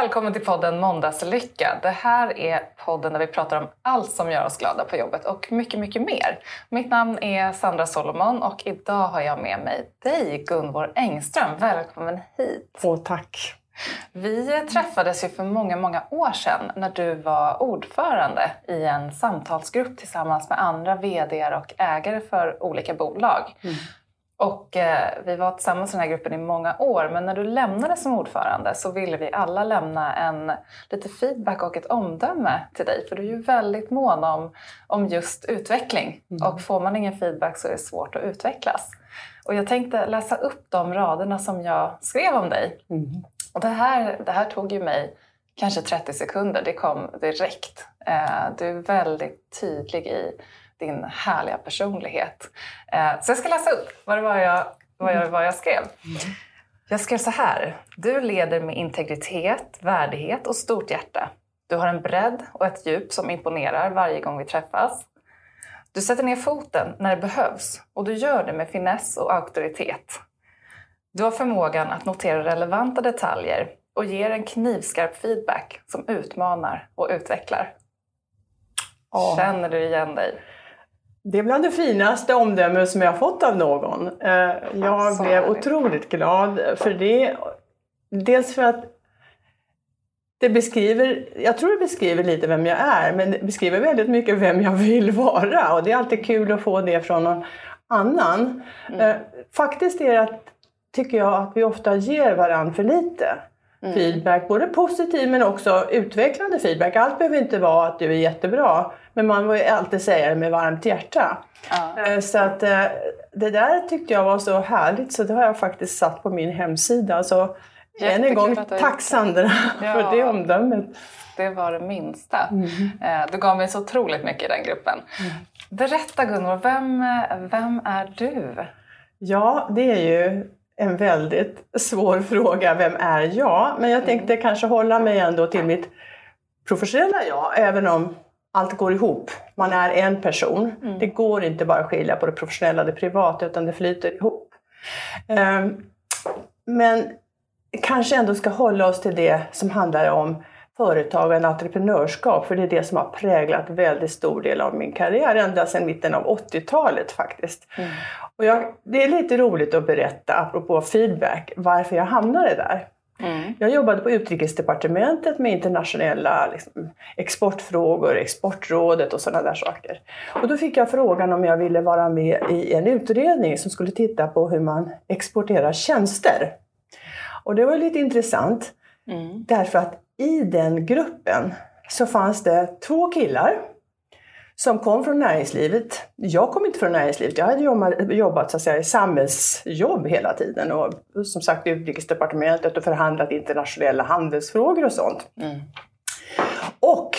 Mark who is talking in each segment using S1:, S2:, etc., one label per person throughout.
S1: Välkommen till podden Måndagslycka. Det här är podden där vi pratar om allt som gör oss glada på jobbet och mycket, mycket mer. Mitt namn är Sandra Solomon och idag har jag med mig dig Gunvor Engström. Välkommen hit!
S2: Åh, tack!
S1: Vi träffades ju för många, många år sedan när du var ordförande i en samtalsgrupp tillsammans med andra VD och ägare för olika bolag. Mm. Och eh, vi var tillsammans i den här gruppen i många år men när du lämnade som ordförande så ville vi alla lämna en lite feedback och ett omdöme till dig för du är ju väldigt mån om, om just utveckling mm. och får man ingen feedback så är det svårt att utvecklas. Och jag tänkte läsa upp de raderna som jag skrev om dig. Mm. Och det här, det här tog ju mig kanske 30 sekunder, det kom direkt. Eh, du är väldigt tydlig i din härliga personlighet. Eh, så jag ska läsa upp vad det var jag, vad jag, vad jag skrev. Jag skrev så här. Du leder med integritet, värdighet och stort hjärta. Du har en bredd och ett djup som imponerar varje gång vi träffas. Du sätter ner foten när det behövs och du gör det med finess och auktoritet. Du har förmågan att notera relevanta detaljer och ger en knivskarp feedback som utmanar och utvecklar. Oh. Känner du igen dig?
S2: Det är bland det finaste omdömen som jag fått av någon. Eh, jag blev otroligt glad för det. Dels för att det beskriver, jag tror det beskriver lite vem jag är, men det beskriver väldigt mycket vem jag vill vara. Och det är alltid kul att få det från någon annan. Mm. Eh, faktiskt är det att, tycker jag, att vi ofta ger varandra för lite. Mm. feedback, både positiv men också utvecklande feedback. Allt behöver inte vara att du är jättebra, men man vill alltid säga det med varmt hjärta. Ja. Eh, så att eh, det där tyckte jag var så härligt så det har jag faktiskt satt på min hemsida. Så än en gång, tack Sandra ja. för det omdömet.
S1: Det var det minsta. Mm. Eh, du gav mig så otroligt mycket i den gruppen. Mm. Berätta Gunvor, vem, vem är du?
S2: Ja, det är ju en väldigt svår fråga. Vem är jag? Men jag tänkte mm. kanske hålla mig ändå till mitt professionella jag, även om allt går ihop. Man är en person. Mm. Det går inte bara att skilja på det professionella och det privata utan det flyter ihop. Um, men kanske ändå ska hålla oss till det som handlar om företagande och entreprenörskap, för det är det som har präglat väldigt stor del av min karriär, ända sedan mitten av 80-talet faktiskt. Mm. Och jag, det är lite roligt att berätta, apropå feedback, varför jag hamnade där. Mm. Jag jobbade på Utrikesdepartementet med internationella liksom, exportfrågor, Exportrådet och sådana där saker. Och då fick jag frågan om jag ville vara med i en utredning som skulle titta på hur man exporterar tjänster. Och det var lite intressant mm. därför att i den gruppen så fanns det två killar som kom från näringslivet. Jag kom inte från näringslivet, jag hade jobbat, jobbat så att säga, i samhällsjobb hela tiden och som sagt i utrikesdepartementet och förhandlat internationella handelsfrågor och sånt. Mm. Och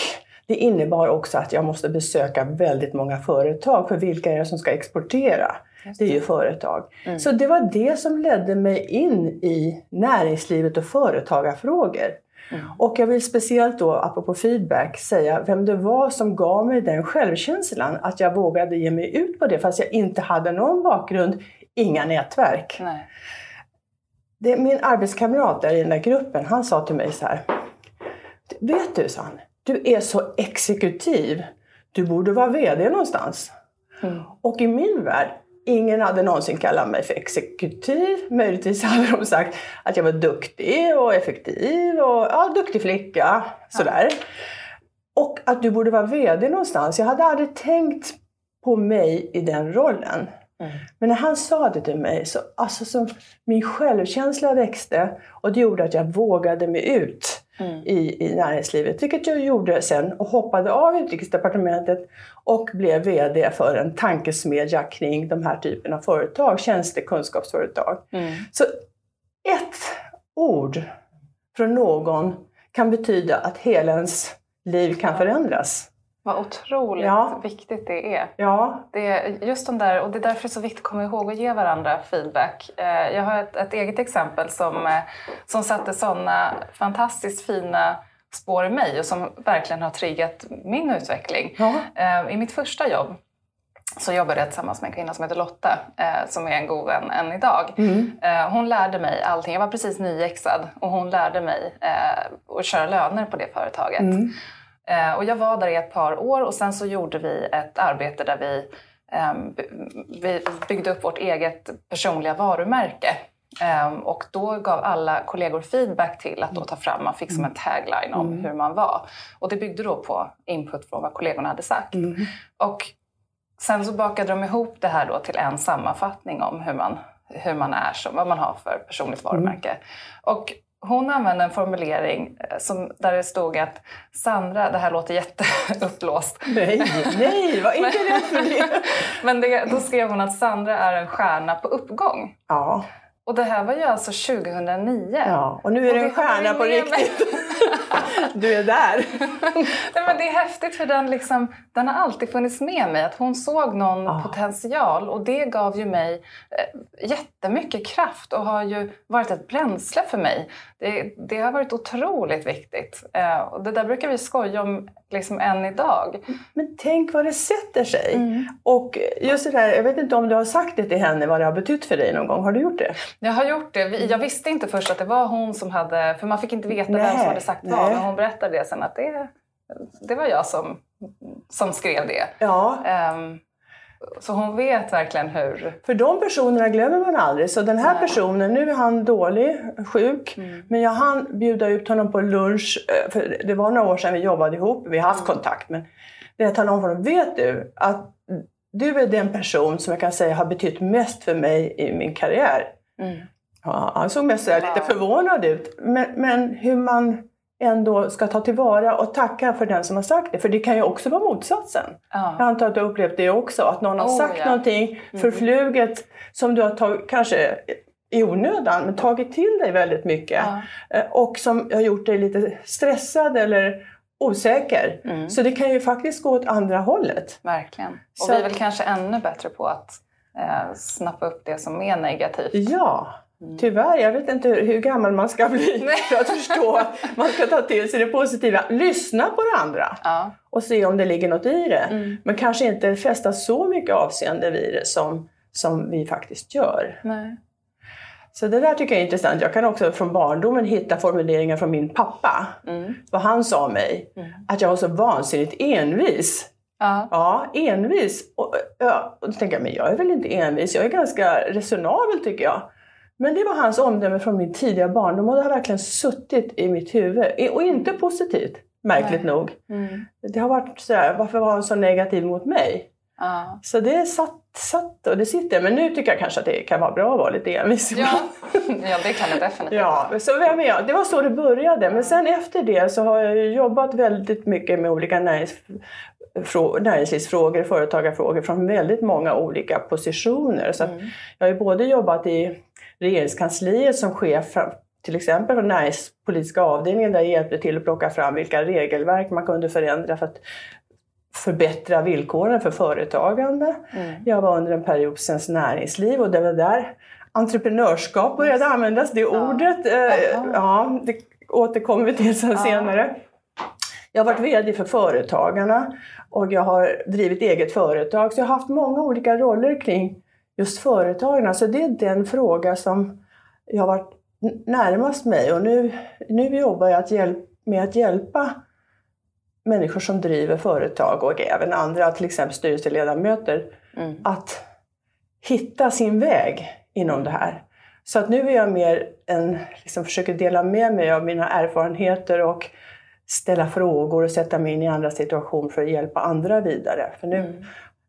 S2: det innebar också att jag måste besöka väldigt många företag, för vilka är det som ska exportera? Det. det är ju företag. Mm. Så det var det som ledde mig in i näringslivet och företagarfrågor. Mm. Och jag vill speciellt då, apropå feedback, säga vem det var som gav mig den självkänslan att jag vågade ge mig ut på det fast jag inte hade någon bakgrund, inga nätverk. Nej. Det, min arbetskamrat där i den där gruppen, han sa till mig så här. Vet du, sa han, du är så exekutiv. Du borde vara VD någonstans. Mm. Och i min värld, Ingen hade någonsin kallat mig för exekutiv. Möjligtvis hade de sagt att jag var duktig och effektiv och ja, duktig flicka. Sådär. Och att du borde vara VD någonstans. Jag hade aldrig tänkt på mig i den rollen. Mm. Men när han sa det till mig så, alltså, så min självkänsla växte och det gjorde att jag vågade mig ut mm. i, i näringslivet. Vilket jag gjorde sen och hoppade av Utrikesdepartementet och blev VD för en tankesmedja kring de här typen av företag, tjänstekunskapsföretag. Mm. Så ett ord från någon kan betyda att hela ens liv kan förändras.
S1: Vad otroligt ja. viktigt det är. Ja. Det är just de där, och det är därför det är så viktigt att komma ihåg att ge varandra feedback. Eh, jag har ett, ett eget exempel som, eh, som satte sådana fantastiskt fina spår i mig och som verkligen har triggat min utveckling. Ja. Eh, I mitt första jobb så jobbade jag tillsammans med en kvinna som heter Lotta eh, som är en god vän än idag.
S2: Mm.
S1: Eh, hon lärde mig allting. Jag var precis nyexad och hon lärde mig eh, att köra löner på det företaget.
S2: Mm.
S1: Eh, och jag var där i ett par år och sen så gjorde vi ett arbete där vi, ehm, vi byggde upp vårt eget personliga varumärke. Ehm, och då gav alla kollegor feedback till att då ta fram, man fick som en tagline om hur man var. Och det byggde då på input från vad kollegorna hade sagt.
S2: Mm.
S1: Och sen så bakade de ihop det här då till en sammanfattning om hur man, hur man är, som, vad man har för personligt varumärke. Och hon använde en formulering eh, som, där det stod att Sandra, det här låter jätteuppblåst,
S2: Nej, nej, var inte rädd för det.
S1: men det, då skrev hon att Sandra är en stjärna på uppgång.
S2: Ja,
S1: Och det här var ju alltså 2009.
S2: ja. och nu är
S1: Och
S2: du en stjärna på riktigt. Du är där.
S1: Nej, men det är häftigt för den, liksom, den har alltid funnits med mig. Att hon såg någon
S2: Ja.
S1: potential och det gav ju mig eh, jättemycket kraft och har ju varit ett bränsle för mig. Det, det har varit otroligt viktigt. Eh, och det där brukar vi skoja om liksom än idag.
S2: Men tänk vad det sätter sig.
S1: Mm.
S2: Och just det där, jag vet inte om du har sagt det till henne vad det har betytt för dig någon gång. Har du gjort det?
S1: Jag har gjort det. Jag visste inte först att det var hon som hade, för man fick inte veta vem
S2: Nej,
S1: som hade sagt vad.
S2: nej.
S1: Men hon berättade det sen att det, det var jag som, som skrev det.
S2: Ja,
S1: Ehm, så hon vet verkligen hur...
S2: för de personerna glömmer man aldrig. Så den här
S1: Nej.
S2: personen, nu är han dålig, sjuk,
S1: Mm.
S2: men jag hann bjuda ut honom på lunch, eh, för det var några år sedan vi jobbade ihop, vi har haft
S1: Mm.
S2: kontakt, men det jag talade om för honom, vet du att du är den person som jag kan säga har betytt mest för mig i min karriär.
S1: Mm.
S2: Ja, han såg mest lite förvånad ut. Men, men hur man ändå ska ta tillvara och tacka för den som har sagt det. För det kan ju också vara motsatsen.
S1: Ja.
S2: Jag antar att du har upplevt det också. Att någon har
S1: Oh,
S2: sagt
S1: ja. Mm.
S2: någonting förfluget som du har tagit, kanske i onödan, men tagit till dig väldigt mycket.
S1: Ja.
S2: Eh, Och som har gjort dig lite stressad eller osäker.
S1: Mm.
S2: Så det kan ju faktiskt gå åt andra hållet.
S1: Verkligen. Och
S2: Så
S1: vi är väl kanske ännu bättre på att eh, snappa upp det som är negativt.
S2: Ja, tyvärr. Jag vet inte hur, hur gammal man ska bli
S1: Mm.
S2: För att förstå att man ska ta till sig det positiva. Lyssna på det andra
S1: Ja.
S2: och se om det ligger något i det.
S1: Mm.
S2: Men kanske inte fästa så mycket avseende vid det som, som vi faktiskt gör.
S1: Nej.
S2: Så det där tycker jag är intressant. Jag kan också från barndomen hitta formuleringar från min pappa.
S1: Mm.
S2: Vad han sa om mig.
S1: Mm.
S2: Att jag var så vansinnigt envis.
S1: Ja.
S2: Ja, envis. Och, ja, och då tänker jag, men jag är väl inte envis. Jag är ganska resonabel tycker jag. Men det var hans omdöme från min tidiga barndom och det har verkligen suttit i mitt huvud. Och inte positivt, märkligt
S1: Nej.
S2: nog.
S1: Mm.
S2: Det har varit sådär, varför var han så negativ mot mig?
S1: Ja.
S2: Så det satt, satt och det sitter. Men nu tycker jag kanske att det kan vara bra att vara lite envis
S1: Ja. ja, det kan det definitivt
S2: Ja, så vem är jag? Det var så det började. Men sen efter det så har jag jobbat väldigt mycket med olika närings, näringslivsfrågor, företagarfrågor från väldigt många olika positioner. Så
S1: Mm.
S2: jag har ju både jobbat i regeringskansliet som chef till exempel för näringspolitiska avdelningen där jag hjälpte till att plocka fram vilka regelverk man kunde förändra för att förbättra villkoren för företagande.
S1: Mm.
S2: Jag var under en period Svenskt Näringsliv och det var där entreprenörskap började användas, det ordet. Eh,
S1: Jaha.
S2: ja, det återkommer vi till sen
S1: Ja.
S2: senare. Jag har varit VD för Företagarna och jag har drivit eget företag. Så jag har haft många olika roller kring just företagarna. Så det är den fråga som jag har varit närmast mig. Och nu, nu jobbar jag att hjälp, med att hjälpa människor som driver företag och även andra, till exempel styrelseledamöter,
S1: Mm.
S2: att hitta sin väg inom det här. Så att nu är jag mer en, liksom försöker dela med mig av mina erfarenheter och ställa frågor och sätta mig in i andra situationer för att hjälpa andra vidare. För nu,
S1: Mm.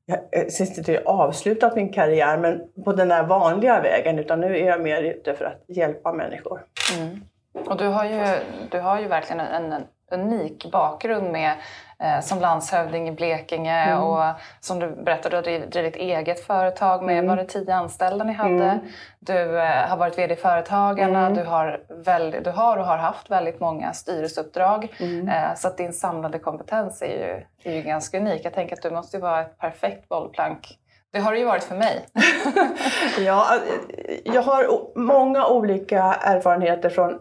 S2: jag jag syns inte jag avslutat min karriär men på den där vanliga vägen utan nu är jag mer ute för att hjälpa människor.
S1: Mm. Och du har, ju, du har ju verkligen en, en unik bakgrund med eh, som landshövding i Blekinge
S2: Mm.
S1: och som du berättade, du har drivit, eget företag med,
S2: Mm.
S1: var det tio anställda ni hade?
S2: Mm.
S1: Du eh, har varit VD i Företagarna,
S2: Mm.
S1: du, har väldigt, du har och har haft väldigt många styrelseuppdrag.
S2: Mm.
S1: Eh, så att din samlade kompetens är ju, är ju ganska unik. Jag tänker att du måste ju vara ett perfekt bollplank. Det har det ju varit för mig.
S2: Ja, jag har många olika erfarenheter från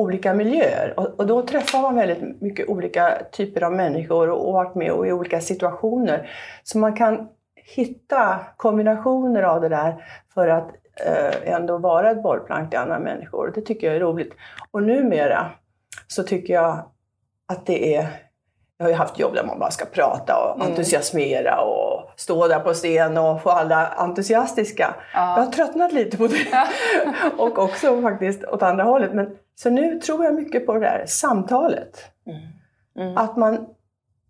S2: olika miljöer och, och då träffar man väldigt mycket olika typer av människor och, och varit med i olika situationer. Så man kan hitta kombinationer av det där för att eh, ändå vara ett bollplank till andra människor. Det tycker jag är roligt. Och numera så tycker jag att det är jag har ju haft jobb där man bara ska prata och mm. entusiasmera och stå där på scen och få alla entusiastiska. Ja. Jag har tröttnat lite på det. Ja. och också faktiskt åt andra hållet. Men, så nu tror jag mycket på det där samtalet. Mm. Mm. Att man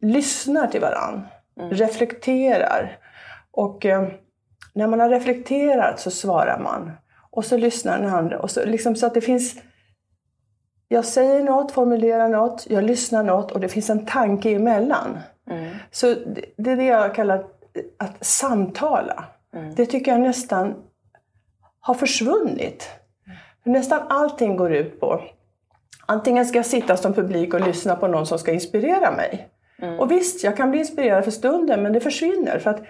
S2: lyssnar till varandra, mm. reflekterar. Och eh, när man har reflekterat så svarar man. Och så lyssnar den andra. Och så, liksom, så att det finns jag säger något, formulerar något, jag lyssnar något och det finns en tanke emellan. Mm. Så det är det jag kallar att samtala. Mm. Det tycker jag nästan har försvunnit. För nästan allting går ut på antingen ska jag sitta som publik och lyssna på någon som ska inspirera mig. Mm. Och visst, jag kan bli inspirerad för stunden men det försvinner för att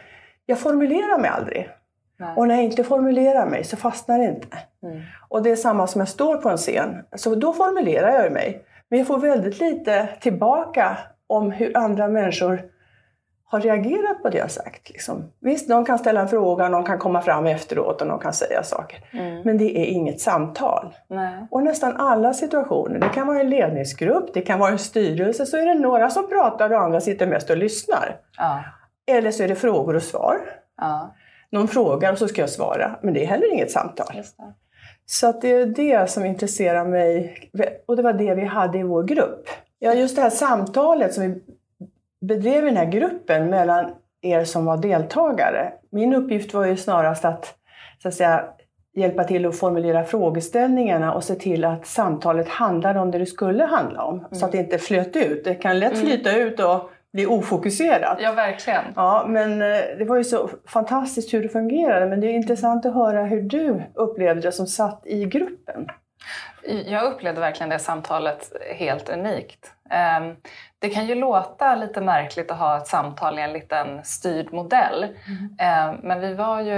S2: jag formulerar mig aldrig. Nej. Och när jag inte formulerar mig så fastnar det inte. Mm. Och det är samma som jag står på en scen. Så då formulerar jag mig. Men jag får väldigt lite tillbaka om hur andra människor har reagerat på det jag sagt. Liksom. Visst, någon kan ställa en fråga, någon kan komma fram efteråt och någon kan säga saker. Mm. Men det är inget samtal. Nej. Och nästan alla situationer, det kan vara en ledningsgrupp, det kan vara en styrelse, så är det några som pratar och andra sitter mest och lyssnar. Ja. Eller så är det frågor och svar. Ja någon frågar och så ska jag svara. Men det är heller inget samtal. Så det är det som intresserar mig. Och det var det vi hade i vår grupp. Ja, just det här samtalet som vi bedrev i den här gruppen mellan er som var deltagare. Min uppgift var ju snarast att, så att säga, hjälpa till att formulera frågeställningarna och se till att samtalet handlade om det det skulle handla om. Mm. Så att det inte flöt ut. Det kan lätt mm. flyta ut och bli ofokuserat.
S1: Ja, verkligen.
S2: Ja, men eh, det var ju så fantastiskt hur det fungerade. Men det är intressant att höra hur du upplevde det som satt i gruppen.
S1: Jag upplevde verkligen det samtalet helt unikt. Ehm, det kan ju låta lite märkligt att ha ett samtal i en liten styrd modell. Mm. Ehm, men vi var ju,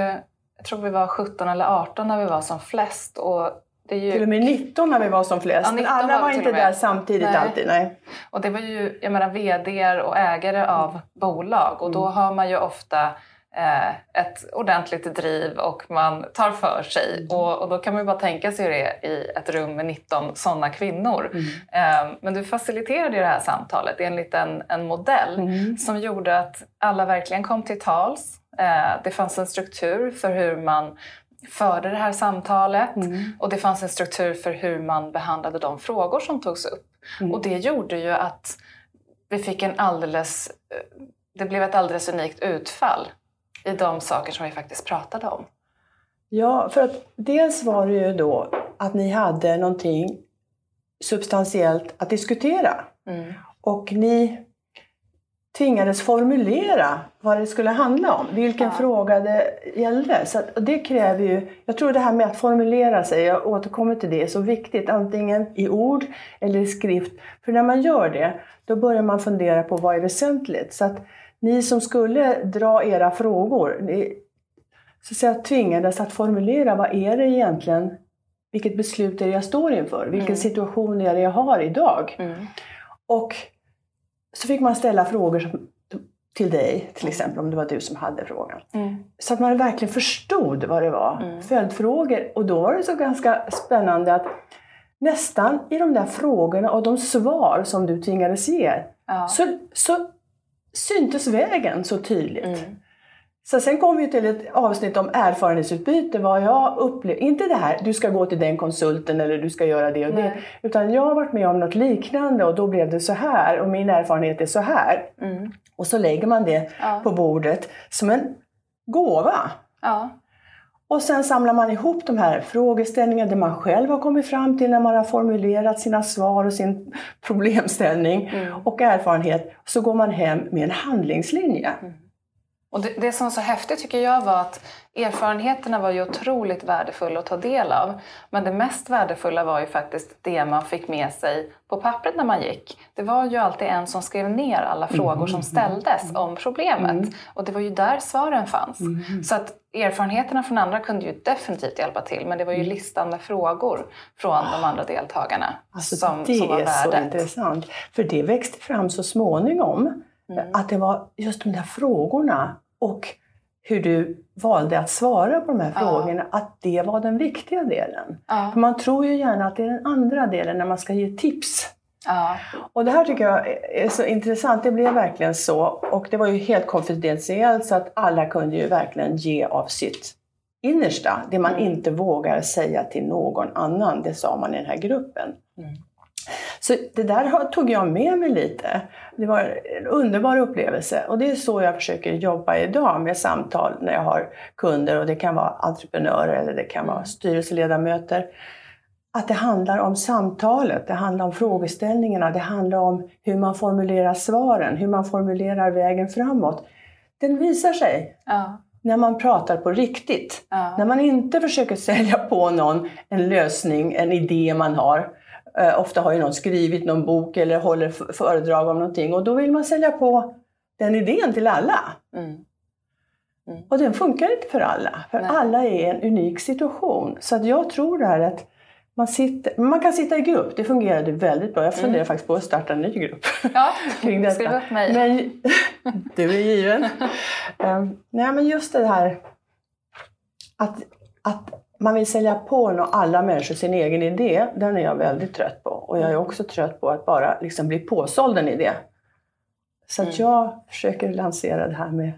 S1: jag tror vi var 17 eller 18 när vi var som flest och
S2: ju... Till och med 19 när vi var som flest. Ja, men alla var, var inte där samtidigt nej. alltid. Nej.
S1: Och det var ju jag menar, VD och ägare av bolag och då mm. har man ju ofta eh, ett ordentligt driv och man tar för sig. Mm. Och, och, då kan man ju bara tänka sig det i ett rum med 19 sådana kvinnor. Mm. Eh, men du faciliterade ju det här samtalet enligt en, en modell mm. som gjorde att alla verkligen kom till tals. Eh, det fanns en struktur för hur man förde det här samtalet mm. och det fanns en struktur för hur man behandlade de frågor som togs upp. Mm. Och det gjorde ju att vi fick en alldeles, eh, det blev ett alldeles unikt utfall i de saker som vi faktiskt pratade om.
S2: Ja, för att dels var det ju då att ni hade någonting substantiellt att diskutera. Mm. Och ni tvingades formulera vad det skulle handla om, vilken ja. fråga det gällde. Så det kräver ju, jag tror det här med att formulera sig, jag återkommer till det, är så viktigt, antingen i ord eller i skrift. För när man gör det, då börjar man fundera på vad är väsentligt. Så att ni som skulle dra era frågor, ni så att säga, tvingades att formulera vad är det egentligen, vilket beslut är det jag står inför, vilken mm. situation är det jag har idag. Mm. Och så fick man ställa frågor som, till dig, till exempel om det var du som hade frågan. Mm. Så att man verkligen förstod vad det var. Mm. Följdfrågor. Och då var det så ganska spännande att nästan i de där frågorna och de svar som du tvingades ge ja. så, så syntes vägen så tydligt. Mm. Så sen kom vi till ett avsnitt om erfarenhetsutbyte, vad jag upplevde. Inte det här, du ska gå till den konsulten eller du ska göra det och Nej. det. Utan jag har varit med om något liknande och då blev det så här och min erfarenhet är så här. Mm. Och så lägger man det ja. på bordet som en gåva. Ja. Och sen samlar man ihop de här frågeställningarna, det man själv har kommit fram till när man har formulerat sina svar och sin problemställning mm. och erfarenhet. Så går man hem med en handlingslinje. Mm.
S1: Och det, det som var så häftigt tycker jag var att erfarenheterna var ju otroligt värdefulla att ta del av. Men det mest värdefulla var ju faktiskt det man fick med sig på pappret när man gick. Det var ju alltid en som skrev ner alla frågor som ställdes om problemet. Mm. Och det var ju där svaren fanns. Mm. Så att erfarenheterna från andra kunde ju definitivt hjälpa till. Men det var ju mm. listan med frågor från de andra deltagarna
S2: alltså, som, som var värdet. Det är så intressant. För det växte fram så småningom. Mm. Att det var just de där frågorna och hur du valde att svara på de här frågorna, att det var den viktiga delen.
S1: Ja.
S2: För man tror ju gärna att det är den andra delen när man ska ge tips.
S1: Ja.
S2: Och det här tycker jag är så intressant. Det blev verkligen så. Och det var ju helt konfidentiellt så att alla kunde ju verkligen ge av sitt innersta. Det man
S1: Mm.
S2: inte vågar säga till någon annan, det sa man i den här gruppen.
S1: Mm.
S2: Så det där tog jag med mig lite. Det var en underbar upplevelse och det är så jag försöker jobba idag med samtal när jag har kunder och det kan vara entreprenörer eller det kan vara styrelseledamöter. Att det handlar om samtalet, det handlar om frågeställningarna, det handlar om hur man formulerar svaren, hur man formulerar vägen framåt. Den visar sig
S1: Ja.
S2: när man pratar på riktigt.
S1: Ja.
S2: När man inte försöker sälja på någon en lösning, en idé man har. Eh, ofta har ju någon skrivit någon bok eller håller föredrag om någonting och då vill man sälja på den idén till alla.
S1: Mm.
S2: Och den funkar inte för alla, för
S1: Nej.
S2: alla är i en unik situation. Så att jag tror det här att man, sitter, man kan sitta i grupp, det fungerade väldigt bra. Jag funderar faktiskt på att starta en ny grupp
S1: Ja.
S2: kring detta.
S1: Skriv upp mig.
S2: Men, du är given. um, nej men just det här att, att man vill sälja på nå- alla människor sin egen idé, den är jag väldigt trött på. Och jag är också trött på att bara liksom bli påsåld en idé. Så att
S1: Mm.
S2: jag försöker lansera det här med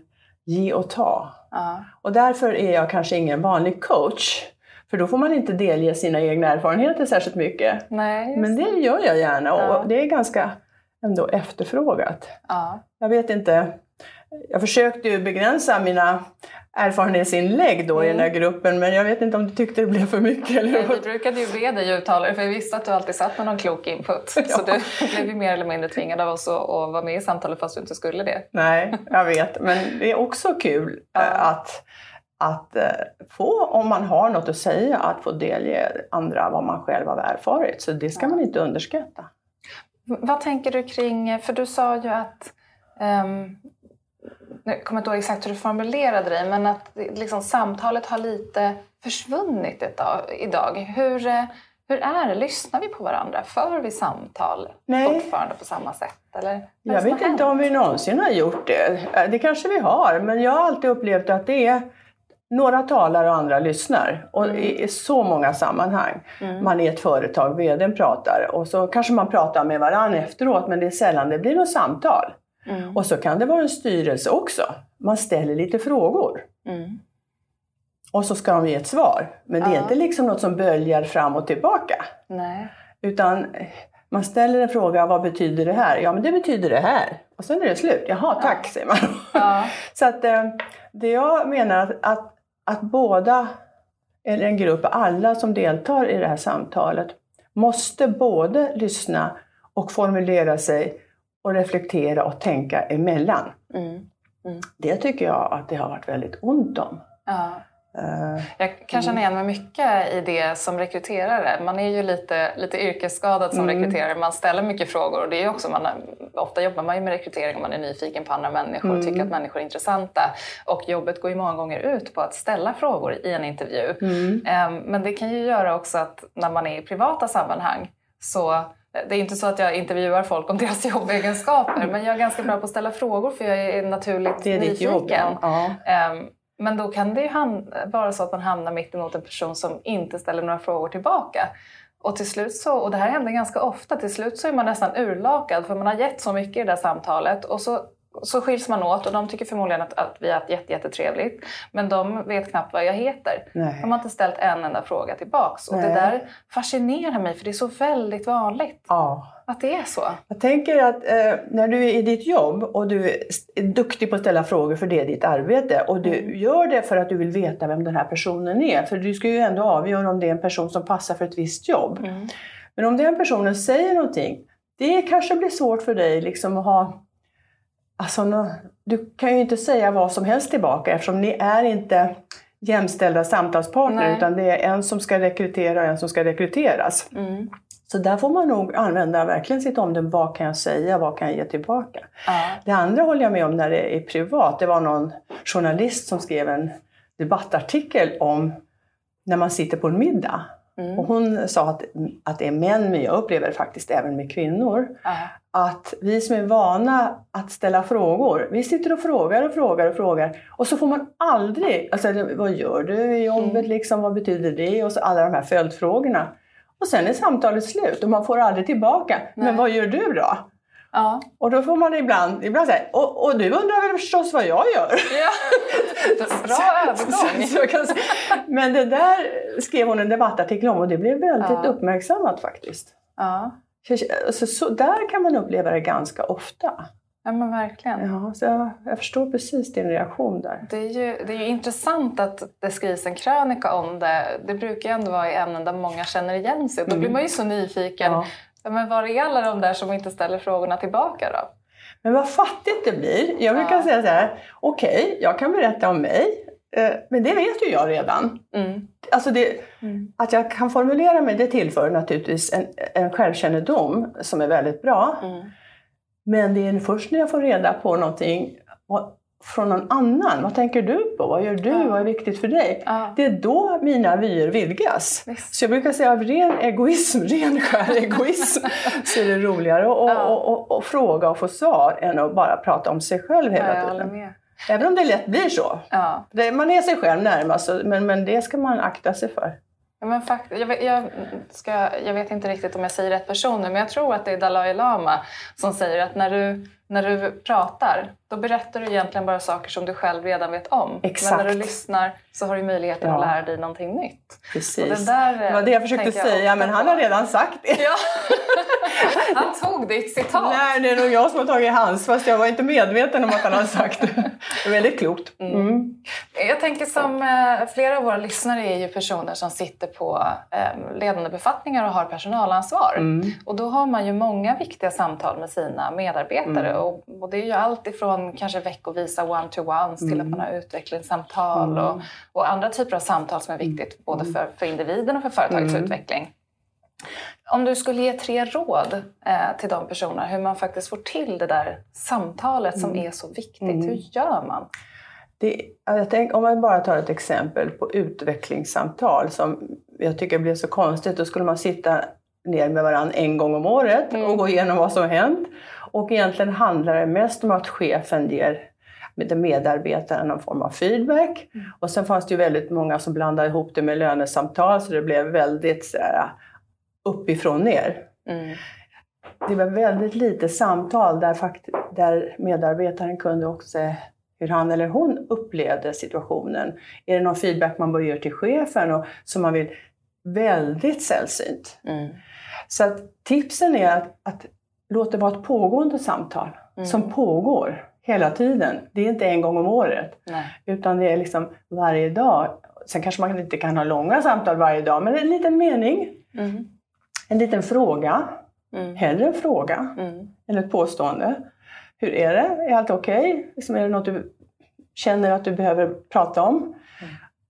S2: ge och ta.
S1: Ja.
S2: Och därför är jag kanske ingen vanlig coach. För då får man inte delge sina egna erfarenheter särskilt mycket.
S1: Nej,
S2: Men det gör jag gärna
S1: Ja.
S2: och det är ganska ändå efterfrågat.
S1: Ja.
S2: Jag vet inte. Jag försökte ju begränsa mina erfarenhetsinlägg då i den här gruppen men jag vet inte om du tyckte det blev för mycket eller
S1: Nej, vi brukade ju be dig uttala det för vi visste att du alltid satt med någon klok input. Så du blev ju mer eller mindre tvingad av oss att, vara med i samtalet fast du inte skulle det.
S2: Nej, jag vet. Men det är också kul
S1: Ja.
S2: eh, att, att eh, få, om man har något att säga, att få delge andra vad man själv har erfarit. Så det ska
S1: Ja.
S2: man inte underskatta.
S1: Vad tänker du kring, för du sa ju att, um, nu kommer jag inte ihåg exakt hur du formulerade dig, men att liksom, samtalet har lite försvunnit dag, idag. Hur, eh, hur är det? Lyssnar vi på varandra? För vi samtal
S2: Nej.
S1: fortfarande på samma sätt? Eller?
S2: Jag vet inte
S1: hänt?
S2: om vi någonsin har gjort det. Eh, Det kanske vi har, men jag har alltid upplevt att det är några talar och andra lyssnar. Och
S1: Mm.
S2: i i så många sammanhang.
S1: Mm.
S2: Man är ett företag, vdn pratar och så kanske man pratar med varandra efteråt men det är sällan det blir något samtal.
S1: Mm.
S2: Och så kan det vara en styrelse också. Man ställer lite frågor.
S1: Mm.
S2: Och så ska de ge ett svar. Men det är
S1: Ja.
S2: inte liksom något som böljar fram och tillbaka.
S1: Nej.
S2: Utan eh, man ställer en fråga, vad betyder det här? Ja men det betyder det här. Och sen är det slut. Jaha, tack säger man.
S1: Ja.
S2: Så att eh, det jag menar att, att, att båda, eller en grupp, alla som deltar i det här samtalet måste både lyssna och formulera sig och reflektera och tänka emellan.
S1: Mm.
S2: Det tycker jag att det har varit väldigt ont om.
S1: Ja.
S2: Eh,
S1: Jag kan känna igen mig mycket i det som rekryterare. Man är ju lite, lite yrkesskadad som
S2: Mm.
S1: rekryterare. Man ställer mycket frågor och det är också, man, ofta jobbar man ju med rekrytering om man är nyfiken på andra människor och
S2: Mm.
S1: tycker att människor är intressanta. Och jobbet går ju många gånger ut på att ställa frågor i en intervju.
S2: mm.
S1: Ehm, Men det kan ju göra också att när man är i privata sammanhang så det är inte så att jag intervjuar folk om deras jobbegenskaper men jag är ganska bra på att ställa frågor för jag är naturligt
S2: Det är
S1: nyfiken.
S2: jobb. Ja.
S1: Ehm, Men då kan det ju vara så att man hamnar mitt emot en person som inte ställer några frågor tillbaka. Och till slut så, och det här händer ganska ofta, till slut så är man nästan urlakad för man har gett så mycket i det där samtalet och så, så skiljs man åt och de tycker förmodligen att, att vi har haft jätte, jättetrevligt. Men de vet knappt vad jag heter.
S2: Nej.
S1: De har inte ställt en enda fråga tillbaks. Och det
S2: Nej.
S1: där fascinerar mig för det är så väldigt vanligt
S2: Ja.
S1: att det är så.
S2: Jag tänker att eh, när du är i ditt jobb och du är duktig på att ställa frågor för det är ditt arbete och du
S1: Mm.
S2: gör det för att du vill veta vem den här personen är. För du ska ju ändå avgöra om det är en person som passar för ett visst jobb.
S1: Mm.
S2: Men om den personen säger någonting, det kanske blir svårt för dig liksom att ha... Alltså, du kan ju inte säga vad som helst tillbaka eftersom ni är inte jämställda samtalspartner
S1: Nej.
S2: utan det är en som ska rekrytera och en som ska rekryteras.
S1: Mm.
S2: Så där får man nog använda verkligen sitt omdöme. Vad kan jag säga? Vad kan jag ge tillbaka?
S1: Ja.
S2: Det andra håller jag med om när det är privat. Det var någon journalist som skrev en debattartikel om när man sitter på en middag Mm. Och hon sa att, att det är män, men jag upplever faktiskt även med kvinnor.
S1: Aha.
S2: Att vi som är vana att ställa frågor, vi sitter och frågar och frågar och frågar och så får man aldrig, alltså vad gör du i jobbet mm. liksom, vad betyder det? Och så alla de här följdfrågorna. Och sen är samtalet slut och man får aldrig tillbaka. Nej. Men vad gör du då?
S1: Ja.
S2: Och då får man ibland, ibland säga, och, och du undrar väl förstås vad jag gör?
S1: Ja. Bra övergång!
S2: Men det där skrev hon en debattartikel om och det blev väldigt ja. uppmärksammat faktiskt.
S1: Ja.
S2: Så, så, där kan man uppleva det ganska ofta.
S1: Ja men verkligen.
S2: Ja, så jag, jag, förstår precis din reaktion där.
S1: Det är, ju, det är ju intressant att det skrivs en krönika om det. Det brukar ju ändå vara i ämnen där många känner igen sig. Då mm. blir man ju så nyfiken. Ja. Men var är alla de där som inte ställer frågorna tillbaka då?
S2: Men vad fattigt det blir. Jag brukar ja. säga så här, okej, okay, jag kan berätta om mig, eh, men det vet ju jag redan.
S1: Mm.
S2: Alltså det, mm. Att jag kan formulera mig, det tillför naturligtvis en, en självkännedom som är väldigt bra.
S1: Mm.
S2: Men det är först när jag får reda på någonting från någon annan. Vad tänker du på? Vad gör du? Ja. Vad är viktigt för dig?
S1: Ja.
S2: Det är då mina vyer vidgas.
S1: Visst.
S2: Så jag brukar säga av ren egoism, ren skär egoism, så är det roligare att ja. och, och, och, fråga och få svar än att bara prata om sig själv hela
S1: ja,
S2: tiden. Även om det lätt blir så. Det, man är sig själv närmast, men, men det ska man akta sig för.
S1: Ja, men fakt jag, jag, ska, jag vet inte riktigt om jag säger rätt person nu, men jag tror att det är Dalai Lama som säger att när du, när du pratar, då berättar du egentligen bara saker som du själv redan vet om.
S2: Exakt.
S1: Men när du lyssnar så har du möjligheten ja. att lära dig någonting nytt.
S2: Precis. det, där, det var det jag försökte säga, jag men han har redan sagt det.
S1: Ja. han tog ditt citat.
S2: Nej, det är nog jag som har tagit hans, fast jag var inte medveten om att han har sagt det. det är väldigt klokt.
S1: Mm. Mm. Jag tänker som eh, flera av våra lyssnare är ju personer som sitter på eh, ledande befattningar och har personalansvar.
S2: Mm.
S1: Och då har man ju många viktiga samtal med sina medarbetare. Mm. Och, och, det är ju allt ifrån kanske veckovisa one-to-ones till att man har utvecklingssamtal
S2: Mm.
S1: och, och, andra typer av samtal som är viktigt både för, för individen och för företagets
S2: Mm.
S1: utveckling. Om du skulle ge tre råd eh, till de personerna hur man faktiskt får till det där samtalet som är så viktigt,
S2: Mm.
S1: hur gör man?
S2: Det, tänk, om man bara tar ett exempel på utvecklingssamtal som jag tycker blev så konstigt. Då skulle man sitta ner med varandra en gång om året
S1: Mm.
S2: och gå igenom vad som har hänt. Och egentligen handlar det mest om att chefen ger med medarbetaren någon form av feedback.
S1: Mm.
S2: Och sen fanns det ju väldigt många som blandade ihop det med lönesamtal så det blev väldigt så här, uppifrån ner.
S1: Mm.
S2: Det var väldigt lite samtal där, fakt- där medarbetaren kunde också hur han eller hon upplevde situationen. Är det någon feedback man bör ge till chefen och som man vill? Väldigt sällsynt.
S1: Mm.
S2: Så att tipsen är att, att låta det vara ett pågående samtal
S1: Mm.
S2: som pågår hela tiden. Det är inte en gång om året
S1: Nej.
S2: utan det är liksom varje dag. Sen kanske man inte kan ha långa samtal varje dag men en liten mening,
S1: Mm.
S2: en liten fråga,
S1: Mm.
S2: hellre en fråga
S1: Mm.
S2: eller ett påstående. Hur är det? Är allt okej? Liksom, är det något du känner att du behöver prata om?
S1: Mm.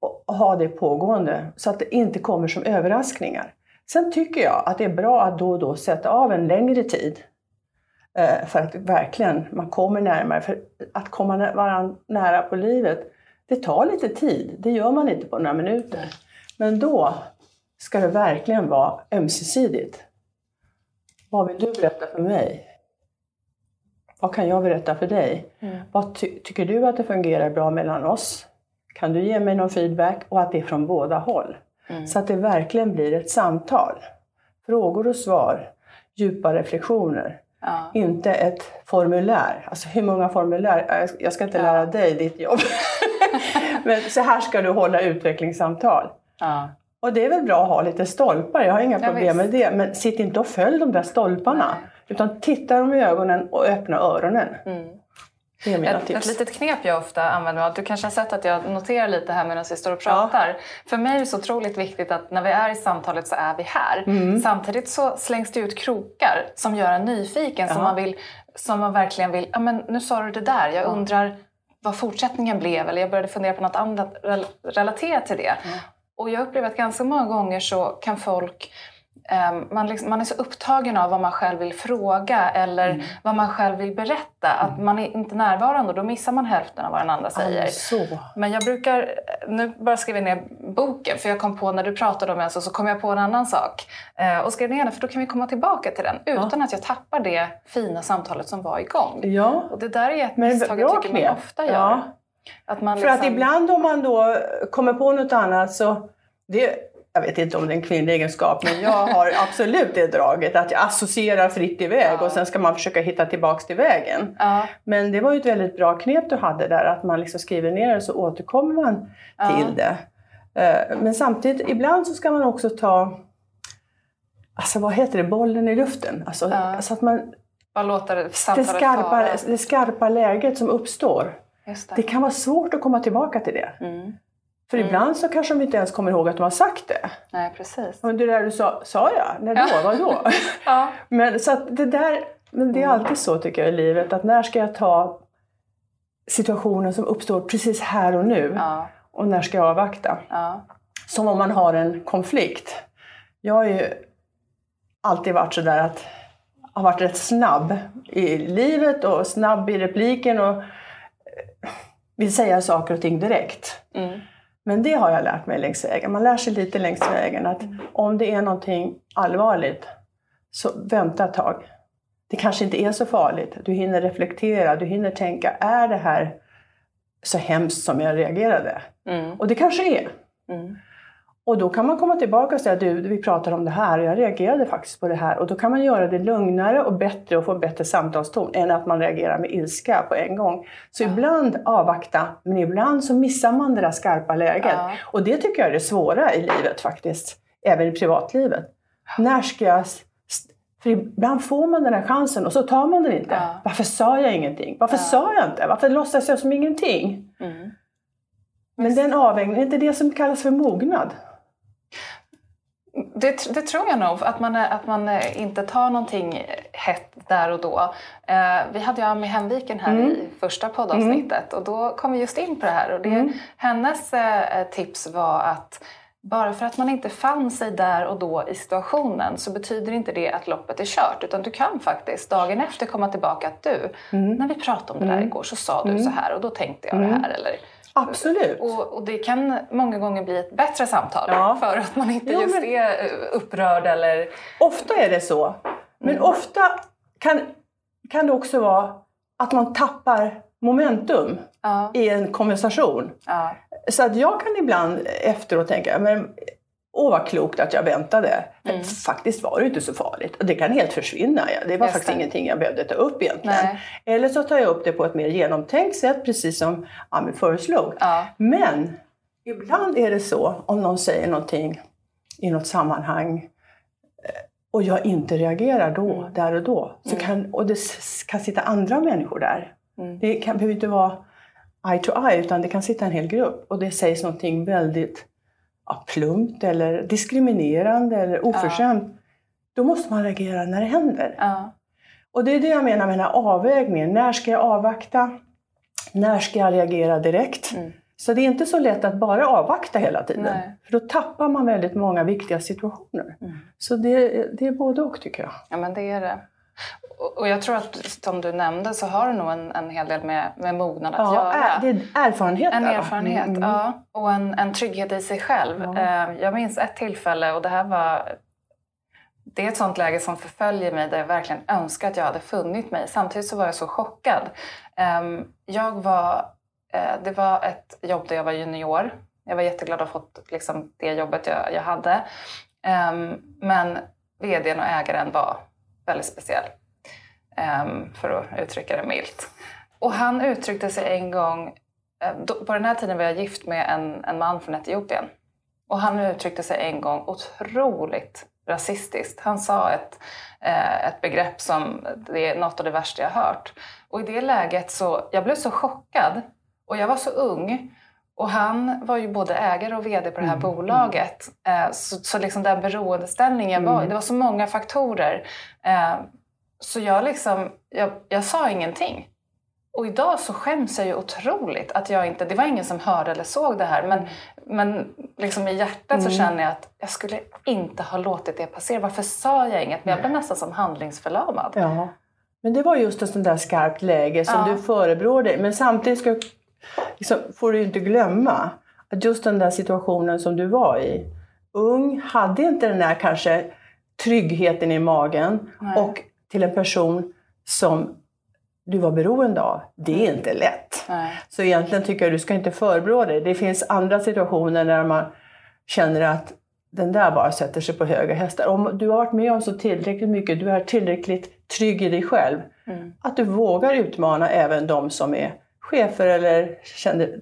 S2: Och ha det pågående så att det inte kommer som överraskningar. Sen tycker jag att det är bra att då och då sätta av en längre tid eh, för att verkligen man kommer närmare. För att komma varandra nära på livet, det tar lite tid. Det gör man inte på några minuter. Men då ska det verkligen vara ömsesidigt. Vad vill du berätta för mig? Vad kan jag berätta för dig?
S1: Mm.
S2: Vad ty- tycker du att det fungerar bra mellan oss? Kan du ge mig någon feedback? Och att det är från båda håll.
S1: Mm.
S2: Så att det verkligen blir ett samtal. Frågor och svar, djupa reflektioner.
S1: Ja.
S2: Inte ett formulär. Alltså hur många formulär? Jag- ska inte
S1: Ja.
S2: lära dig ditt jobb. Men så här ska du hålla utvecklingssamtal.
S1: Ja.
S2: Och det är väl bra att ha lite stolpar, jag har inga problem med det. Men sitt inte och följ de där stolparna.
S1: Nej.
S2: Utan titta dem i ögonen och öppna öronen.
S1: Mm.
S2: Det är mina
S1: Ett, ett
S2: tips.
S1: litet knep jag ofta använder mig av, du kanske har sett att jag noterar lite här medan vi står och pratar. För mig är det så otroligt viktigt att när vi är i samtalet så är vi här.
S2: Mm.
S1: Samtidigt så slängs det ut krokar som gör en nyfiken, som
S2: Ja.
S1: man, vill, som man verkligen vill, ja men nu sa du det där, jag
S2: Ja.
S1: undrar vad fortsättningen blev eller jag började fundera på något annat rel- relaterat till det. Och jag upplever att ganska många gånger så kan folk man, liksom, man är så upptagen av vad man själv vill fråga eller
S2: Mm.
S1: vad man själv vill berätta att man är inte närvarande och då missar man hälften av vad den andra säger.
S2: Ja, så.
S1: Men jag brukar, nu bara skriver jag ner boken, för jag kom på när du pratade om en så, så kom jag på en annan sak. Eh, och skrev ner den, för då kan vi komma tillbaka till den utan att jag tappar det fina samtalet som var igång.
S2: Ja.
S1: Och det där är ett misstag jag tycker man
S2: knep.
S1: ofta gör.
S2: Ja.
S1: Att man
S2: För att
S1: liksom-
S2: ibland om man då kommer på något annat så... Det, jag vet inte om det är en kvinnlig egenskap, men jag har absolut det draget att jag associerar fritt iväg
S1: Ja.
S2: och sen ska man försöka hitta tillbaks till vägen.
S1: Ja,
S2: Men det var ju ett väldigt bra knep du hade där, att man liksom skriver ner det så återkommer man
S1: Ja.
S2: till det. Eh, Men samtidigt, ibland så ska man också ta, alltså vad heter det, bollen i luften. Alltså,
S1: Ja.
S2: så att man,
S1: bara låta det
S2: det, skarpa, det skarpa läget som uppstår,
S1: det.
S2: det kan vara svårt att komma tillbaka till det.
S1: Mm.
S2: För ibland så kanske de inte ens kommer ihåg att de har sagt det.
S1: Nej, precis.
S2: Men det där du sa, sa jag? När då?
S1: Ja.
S2: Vadå?
S1: Ja.
S2: Men, så det där, men det är alltid så tycker jag i livet, att när ska jag ta situationen som uppstår precis här och nu
S1: Ja.
S2: och när ska jag avvakta?
S1: Ja.
S2: Som om man har en konflikt. Jag har ju alltid varit sådär att har varit rätt snabb i livet och snabb i repliken och eh, vill säga saker och ting direkt.
S1: Mm.
S2: Men det har jag lärt mig längs vägen. Man lär sig lite längs vägen att om det är någonting allvarligt så vänta ett tag. Det kanske inte är så farligt. Du hinner reflektera, du hinner tänka, är det här så hemskt som jag reagerade?
S1: Mm.
S2: Och det kanske är.
S1: Mm.
S2: Och då kan man komma tillbaka och säga du, vi pratar om det här och jag reagerade faktiskt på det här. Och då kan man göra det lugnare och bättre och få en bättre samtalston än att man reagerar med ilska på en gång. Så ibland avvakta, men ibland så missar man det där skarpa läget.
S1: Ja.
S2: Och det tycker jag är det svåra i livet faktiskt, även i privatlivet. När ska jag... För ibland får man den här chansen och så tar man den inte.
S1: Ja.
S2: Varför sa jag ingenting? Varför
S1: Ja.
S2: sa jag inte? Varför låtsas jag som ingenting?
S1: Mm.
S2: Men den avvägningen, är inte det som kallas för mognad?
S1: Det, det tror jag nog, att man, att man eh, inte tar någonting hett där och då. Eh, vi hade ju Ami Hemviken här
S2: Mm.
S1: i första poddavsnittet och då kom vi just in på det här. Och det,
S2: Mm.
S1: Hennes eh, tips var att bara för att man inte fann sig där och då i situationen så betyder inte det att loppet är kört. Utan du kan faktiskt dagen efter komma tillbaka att du,
S2: Mm.
S1: när vi pratade om det där igår så sa du så här och då tänkte jag det här. Eller,
S2: Absolut.
S1: och, och det kan många gånger bli ett bättre samtal
S2: Ja.
S1: för att man inte
S2: Jo,
S1: just
S2: men-
S1: är eh, upprörd eller...
S2: Ofta är det så. Men ofta kan, kan det också vara att man tappar momentum
S1: Ja,
S2: i en konversation.
S1: ja,
S2: Så att jag kan ibland efteråt tänka, men åh vad klokt att jag väntade. Men faktiskt var det inte så farligt. Det kan helt försvinna. Det var
S1: Just
S2: faktiskt
S1: det.
S2: ingenting jag behövde ta upp egentligen.
S1: Nej.
S2: Eller så tar jag upp det på ett mer genomtänkt sätt, precis som Ami föreslog.
S1: ja,
S2: Men ibland är det så, om någon säger någonting i något sammanhang eh, och jag inte reagerar då, där och då, så kan, och det kan sitta andra människor där.
S1: Mm.
S2: Det kan, behöver inte vara eye to eye, utan det kan sitta en hel grupp och det sägs någonting väldigt ja, plumpt eller diskriminerande eller oförskämt. Då måste man reagera när det händer.
S1: ja,
S2: Och det är det jag menar med den här avvägningen. När ska jag avvakta? När ska jag reagera direkt?
S1: Mm.
S2: Så det är inte så lätt att bara avvakta hela tiden.
S1: Nej.
S2: För då tappar man väldigt många viktiga situationer.
S1: Mm.
S2: Så det, det är både och tycker jag.
S1: ja, men det är det. Och- jag tror att som du nämnde så har det nog en, en hel del med, med mognad att
S2: Ja,
S1: göra.
S2: det är erfarenhet
S1: En erfarenhet,
S2: Mm.
S1: ja. Och en, en trygghet i sig själv. Eh, Jag minns ett tillfälle och det här var... Det är ett sånt läge som förföljer mig där jag verkligen önskar att jag hade funnit mig. Samtidigt så var jag så chockad. Ehm, Jag var... eh, Det var ett jobb där jag var junior. Jag var jätteglad att ha fått liksom, det jobbet jag, jag hade. Ehm, Men vdn och ägaren var väldigt speciell. Ehm, för att uttrycka det milt. Och han uttryckte sig en gång ehm, På den här tiden var jag gift med en, en man från Etiopien. Och han uttryckte sig en gång otroligt rasistiskt. Han sa ett, eh, ett begrepp som det är något av det värsta jag hört. Och i det läget så, jag blev så chockad. Och jag var så ung. Och han var ju både ägare och VD på det här bolaget. Eh, så så liksom den beroendeställningen var, det var så många faktorer. Eh, så jag liksom, jag, jag sa ingenting. Och idag så skäms jag ju otroligt att jag inte, det var ingen som hörde eller såg det här, men, men liksom i hjärtat så känner jag att jag skulle inte ha låtit det passera. Varför sa jag inget? Men jag blev nästan som handlingsförlamad.
S2: Ja. Men det var just ett sånt där skarpt läge som
S1: Ja.
S2: du förebrår dig. Men samtidigt ska, liksom, får du inte glömma att just den där situationen som du var i, ung, hade inte den där kanske tryggheten i magen
S1: Nej.
S2: och till en person som du var beroende av. Det är inte lätt.
S1: Nej.
S2: Så egentligen tycker jag du ska inte förebrå dig. Det finns andra situationer där man känner att den där bara sätter sig på höga hästar. Om du har varit med om så tillräckligt mycket, du är tillräckligt trygg i dig själv,
S1: Mm.
S2: att du vågar utmana även de som är chefer eller känner,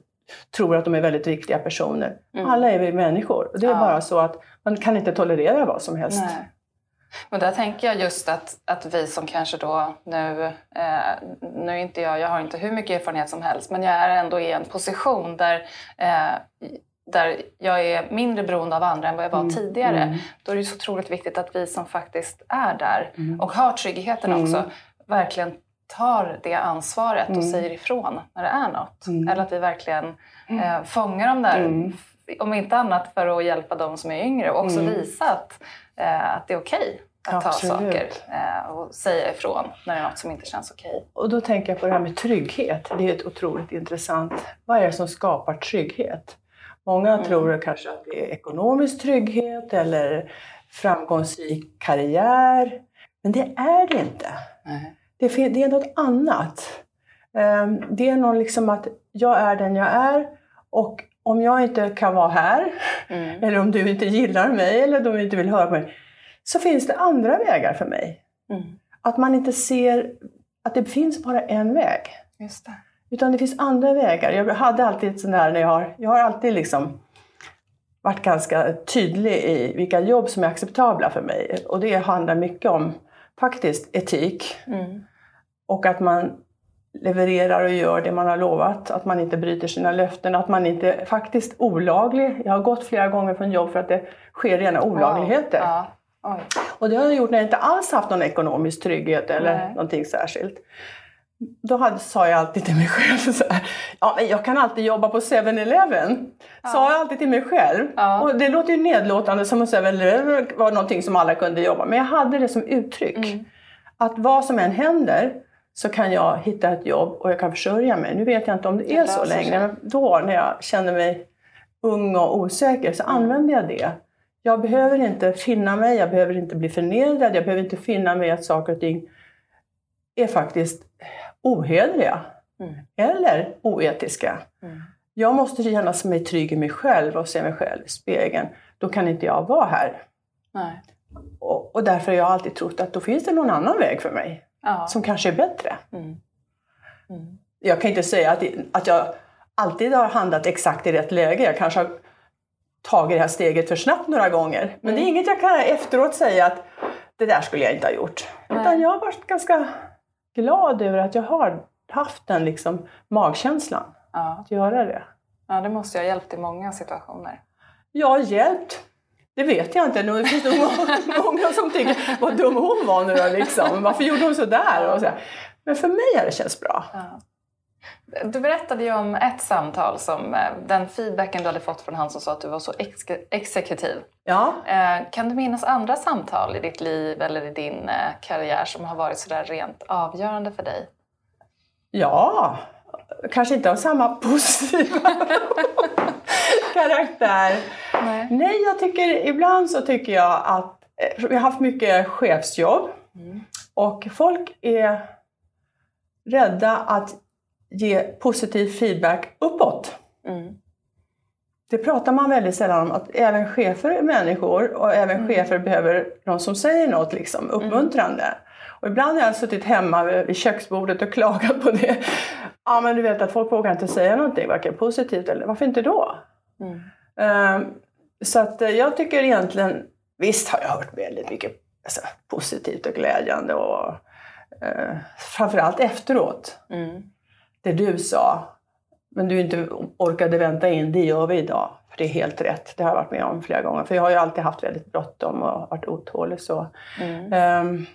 S2: tror att de är väldigt viktiga personer.
S1: Mm.
S2: Alla är vi människor. Det är
S1: Ja.
S2: bara så att man kan inte tolerera vad som helst.
S1: Nej. Men där tänker jag just att, att vi som kanske då nu, eh, nu inte jag, jag har inte hur mycket erfarenhet som helst, men jag är ändå i en position där, eh, där jag är mindre beroende av andra än vad jag var
S2: Mm,
S1: tidigare.
S2: mm.
S1: Då är det så otroligt viktigt att vi som faktiskt är där
S2: Mm.
S1: och har tryggheten
S2: Mm.
S1: också, verkligen tar det ansvaret och
S2: Mm.
S1: säger ifrån när det är något.
S2: Mm.
S1: Eller att vi verkligen eh, fångar dem där,
S2: Mm.
S1: om inte annat för att hjälpa de som är yngre och också
S2: Mm.
S1: visa att, eh, att det är okej att
S2: Absolut.
S1: ta saker eh, och säga ifrån när det är något som inte känns okej.
S2: Och då tänker jag på det här med trygghet. Det är ett otroligt intressant. Vad är det som skapar trygghet? Många
S1: Mm.
S2: tror kanske att det är ekonomisk trygghet eller framgångsrik karriär. Men det är det inte. Fel- det är något annat. Ehm, Det är någon liksom att jag är den jag är och om jag inte kan vara här
S1: Mm.
S2: eller om du inte gillar mig eller om du inte vill höra på mig så finns det andra vägar för mig.
S1: Mm.
S2: Att man inte ser att det finns bara en väg.
S1: Just det.
S2: Utan det finns andra vägar. Jag hade alltid sån där när jag har, jag har alltid liksom varit ganska tydlig i vilka jobb som är acceptabla för mig. Och det handlar mycket om faktiskt etik.
S1: Mm.
S2: Och att man levererar och gör det man har lovat. Att man inte bryter sina löften. Att man inte är faktiskt olaglig. Jag har gått flera gånger från jobb för att det sker rena olagligheter.
S1: Wow. Ja.
S2: Och det har jag gjort när jag inte alls haft någon ekonomisk trygghet eller
S1: Nej.
S2: någonting särskilt. Då hade, sa jag alltid till mig själv så här, ja men jag kan alltid jobba på 7-Eleven. Sa jag alltid till mig själv.
S1: Ja.
S2: Och det låter ju nedlåtande som att 7-Eleven var någonting som alla kunde jobba Men jag hade det som uttryck.
S1: Mm.
S2: Att vad som än händer så kan jag hitta ett jobb och jag kan försörja mig. Nu vet jag inte om det,
S1: Det
S2: är så längre. Men då när jag kände mig ung och osäker så
S1: Mm.
S2: använde jag det. Jag behöver inte finna mig, jag behöver inte bli förnedrad, jag behöver inte finna mig att saker och ting är faktiskt ohederliga
S1: Mm.
S2: eller oetiska.
S1: Mm.
S2: Jag måste känna mig trygg i mig själv och se mig själv i spegeln. Då kan inte jag vara här.
S1: Nej.
S2: Och, och därför har jag alltid trott att då finns det någon annan väg för mig
S1: Ja.
S2: som kanske är bättre.
S1: Mm. Mm.
S2: Jag kan inte säga att, att jag alltid har handlat exakt i rätt läge. Jag kanske har tagit det här steget för snabbt några gånger. Men det är inget jag kan efteråt säga att det där skulle jag inte ha gjort.
S1: Nej.
S2: Utan jag har varit ganska glad över att jag har haft den liksom magkänslan
S1: Ja.
S2: att göra det.
S1: ja, det måste ju ha hjälpt i många situationer.
S2: Ja, hjälpt. Det vet jag inte. Det finns nog många, många som tycker vad dum hon var nu då liksom. Varför gjorde hon sådär? Och så. Men för mig har det känts bra.
S1: Ja. Du berättade ju om ett samtal, som, eh, den feedbacken du hade fått från han som sa att du var så ex exekutiv.
S2: Ja,
S1: Eh, Kan du minnas andra samtal i ditt liv eller i din eh, karriär som har varit sådär rent avgörande för dig?
S2: ja. kanske inte av samma positiva karaktär.
S1: Nej.
S2: Nej, jag tycker ibland så tycker jag att eh, vi har haft mycket chefsjobb
S1: Mm.
S2: och folk är rädda att ge positiv feedback uppåt.
S1: Mm.
S2: Det pratar man väldigt sällan om, att även chefer är människor och även
S1: Mm.
S2: chefer behöver någon som säger något liksom, uppmuntrande. Och ibland har jag suttit hemma vid köksbordet och klagat på det. Ja men du vet att folk vågar inte säga någonting, varken positivt eller varför inte då?
S1: Mm.
S2: Ehm, Så att eh, jag tycker egentligen, visst har jag hört väldigt mycket alltså, positivt och glädjande och eh, framförallt efteråt.
S1: Mm.
S2: Det du sa, men du inte orkade vänta in, det gör vi idag. För det är helt rätt, det har jag varit med om flera gånger. För jag har ju alltid haft väldigt bråttom och varit otålig så.
S1: Mm.
S2: Ehm,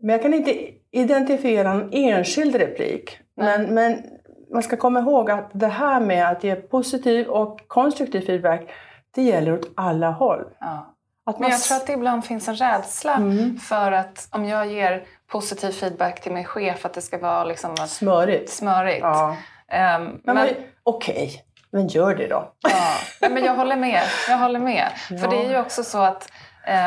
S2: men jag kan inte identifiera en enskild replik. Men, men man ska komma ihåg att det här med att ge positiv och konstruktiv feedback, det gäller åt alla håll.
S1: Ja.
S2: Att
S1: Men jag tror att det ibland finns en rädsla
S2: Mm.
S1: för att om jag ger positiv feedback till min chef att det ska vara liksom
S2: Smörigt.
S1: smörigt.
S2: Ja.
S1: Ehm,
S2: Men,
S1: men,
S2: men, okej, Men gör det då.
S1: Ja, men jag håller med. Jag håller med. Ja. För det är ju också så att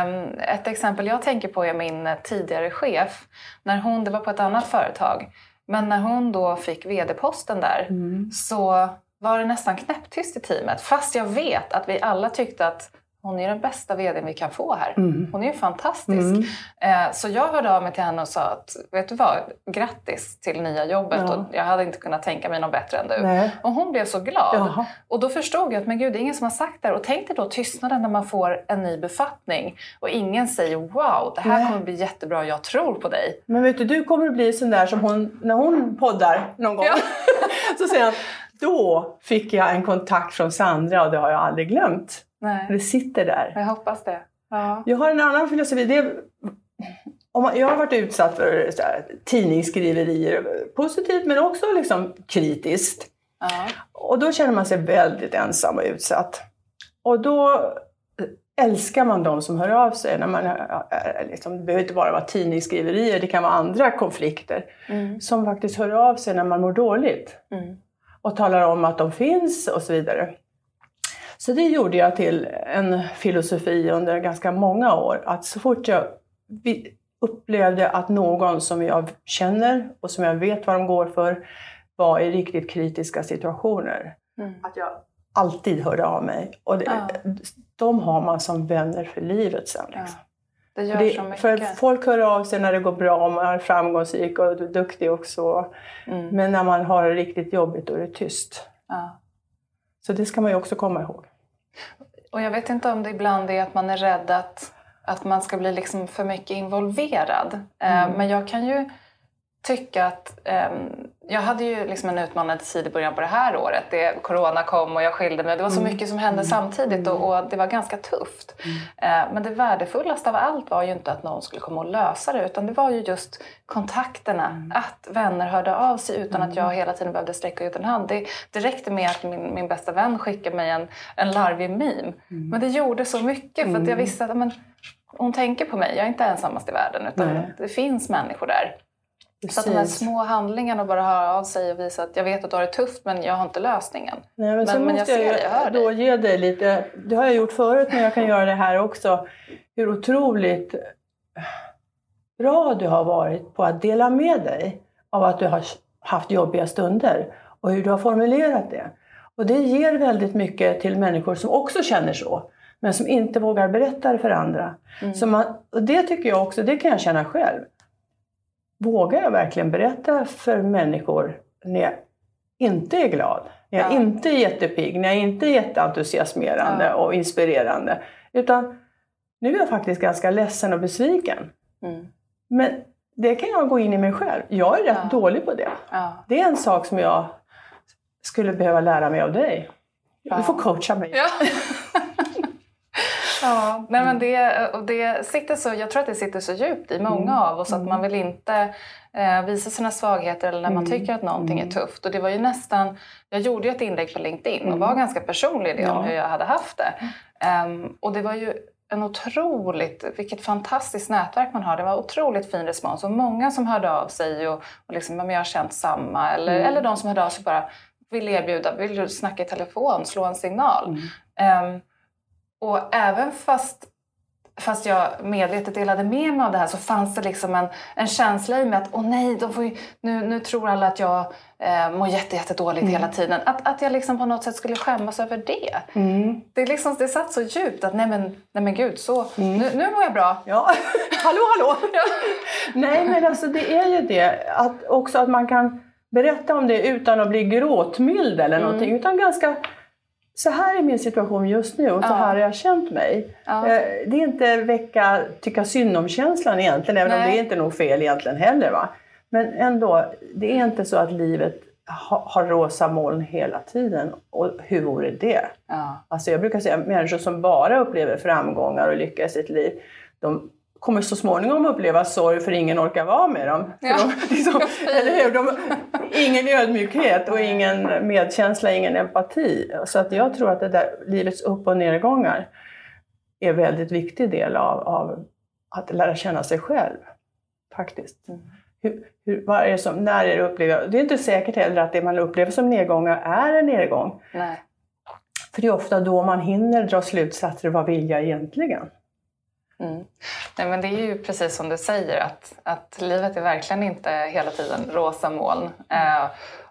S1: um, ett exempel jag tänker på är min tidigare chef. När hon, det var på ett annat företag, men när hon då fick vd-posten där mm. så var det nästan knäpptyst i teamet. Fast jag vet att vi alla tyckte att hon är den bästa VDn vi kan få här. Mm. Hon är ju fantastisk. Mm. Eh, så jag hörde av mig till henne och sa att, vet du vad, grattis till nya jobbet. Ja. Och jag hade inte kunnat tänka mig något bättre än du. Nej. Och hon blev så glad. Jaha. Och då förstod jag att men gud, det är ingen som har sagt det här. Och tänk dig då tystnaden när man får en ny befattning och ingen säger wow, det här Nej. kommer bli jättebra, jag tror på dig.
S2: Men vet du, du kommer att bli sån där som hon, när hon poddar någon gång. Ja. så säger han, då fick jag en kontakt från Sandra och det har jag aldrig glömt. Nej. Det sitter där.
S1: Jag hoppas det. Ja.
S2: Jag har en annan filosofi. Det är, om man, jag har varit utsatt för så här, tidningsskriverier, positivt men också liksom kritiskt. Ja. Och då känner man sig väldigt ensam och utsatt. Och då älskar man de som hör av sig. När man, liksom, det behöver inte bara vara tidningsskriverier, det kan vara andra konflikter. Mm. Som faktiskt hör av sig när man mår dåligt. Mm. Och talar om att de finns och så vidare. Så det gjorde jag till en filosofi under ganska många år. Att så fort jag upplevde att någon som jag känner och som jag vet vad de går för var i riktigt kritiska situationer. Mm. Att jag alltid hörde av mig. Och det, ja. De har man som vänner för livet sen. Liksom. Ja.
S1: Det gör det, så mycket.
S2: För folk hör av sig när det går bra, och man är framgångsrik och duktig också. Mm. Men när man har det riktigt jobbigt då är det tyst. Ja. Så det ska man ju också komma ihåg.
S1: Och jag vet inte om det ibland är att man är rädd att, att man ska bli liksom för mycket involverad. Eh, mm. Men jag kan ju tycka att um, jag hade ju liksom en utmanande tid i början på det här året. Det, corona kom och jag skilde mig. Det var så mm. mycket som hände mm. samtidigt och, och, det var ganska tufft. Mm. Uh, men det värdefullaste av allt var ju inte att någon skulle komma och lösa det utan det var ju just kontakterna. Mm. Att vänner hörde av sig utan att jag mm. hela tiden behövde sträcka ut en hand. Det, det räckte med att min, min bästa vän skickade mig en, en larvig meme. Mm. Men det gjorde så mycket för att jag visste att men, hon tänker på mig. Jag är inte ensammast i världen utan Nej. det finns människor där. Precis. Så att de här små handlingarna och bara höra av sig och visa att jag vet att du har det tufft men jag har inte lösningen.
S2: Nej, men, men, men jag ser jag, jag hör då dig. ge dig lite, det har jag gjort förut men jag kan göra det här också, hur otroligt bra du har varit på att dela med dig av att du har haft jobbiga stunder och hur du har formulerat det. Och det ger väldigt mycket till människor som också känner så men som inte vågar berätta det för andra. Mm. Så man, och det tycker jag också, det kan jag känna själv vågar jag verkligen berätta för människor när jag inte är glad, när jag ja. inte är jättepigg, när jag inte är jätteentusiasmerande ja. och inspirerande. Utan nu är jag faktiskt ganska ledsen och besviken. Mm. Men det kan jag gå in i mig själv. Jag är rätt ja. dålig på det. Det är en sak som jag skulle behöva lära mig av dig. Du får coacha mig.
S1: Ja, nej men det, och det sitter så, jag tror att det sitter så djupt i många mm. av oss att man vill inte eh, visa sina svagheter eller när man mm. tycker att någonting är mm. tufft. Och det var ju nästan, jag gjorde ju ett inlägg på LinkedIn och var ganska personlig i det om hur jag hade haft det. Um, och det var ju en otroligt, vilket fantastiskt nätverk man har. Det var otroligt fin respons och många som hörde av sig och, och liksom, jag har känt samma. Eller, mm. eller de som hörde av sig bara vill erbjuda, vill du snacka i telefon, slå en signal. Mm. Um, och även fast, fast jag medvetet delade med mig av det här så fanns det liksom en, en känsla i mig att åh nej, de får ju, nu, nu tror alla att jag eh, mår jättedåligt mm. hela tiden. Att, att jag liksom på något sätt skulle skämmas över det. Mm. Det, liksom, det satt så djupt att nej men, nej men gud, så, mm. nu, nu mår jag bra.
S2: Ja. hallå hallå! ja. Nej men alltså det är ju det, att också att man kan berätta om det utan att bli gråtmild eller mm. någonting. Utan ganska så här är min situation just nu och så ja. här har jag känt mig. Ja. Eh, det är inte väcka tycka synd om-känslan egentligen, även Nej. om det är inte nog fel egentligen heller. Va? Men ändå, det är inte så att livet har rosa moln hela tiden. Och hur vore det? Ja. Alltså jag brukar säga att människor som bara upplever framgångar och lycka i sitt liv, de kommer så småningom uppleva sorg för ingen orkar vara med dem. Ja. De, liksom, eller hur? De, ingen ödmjukhet och ingen medkänsla, ingen empati. Så att jag tror att det där livets upp och nedgångar är en väldigt viktig del av, av att lära känna sig själv. Faktiskt. Mm. Hur, hur, vad är det som, när är det upplever Det är inte säkert heller att det man upplever som nedgångar är en nedgång. Nej. För det är ofta då man hinner dra slutsatser. Vad vill jag egentligen?
S1: Mm. Nej, men det är ju precis som du säger att, att livet är verkligen inte hela tiden rosa moln. Eh,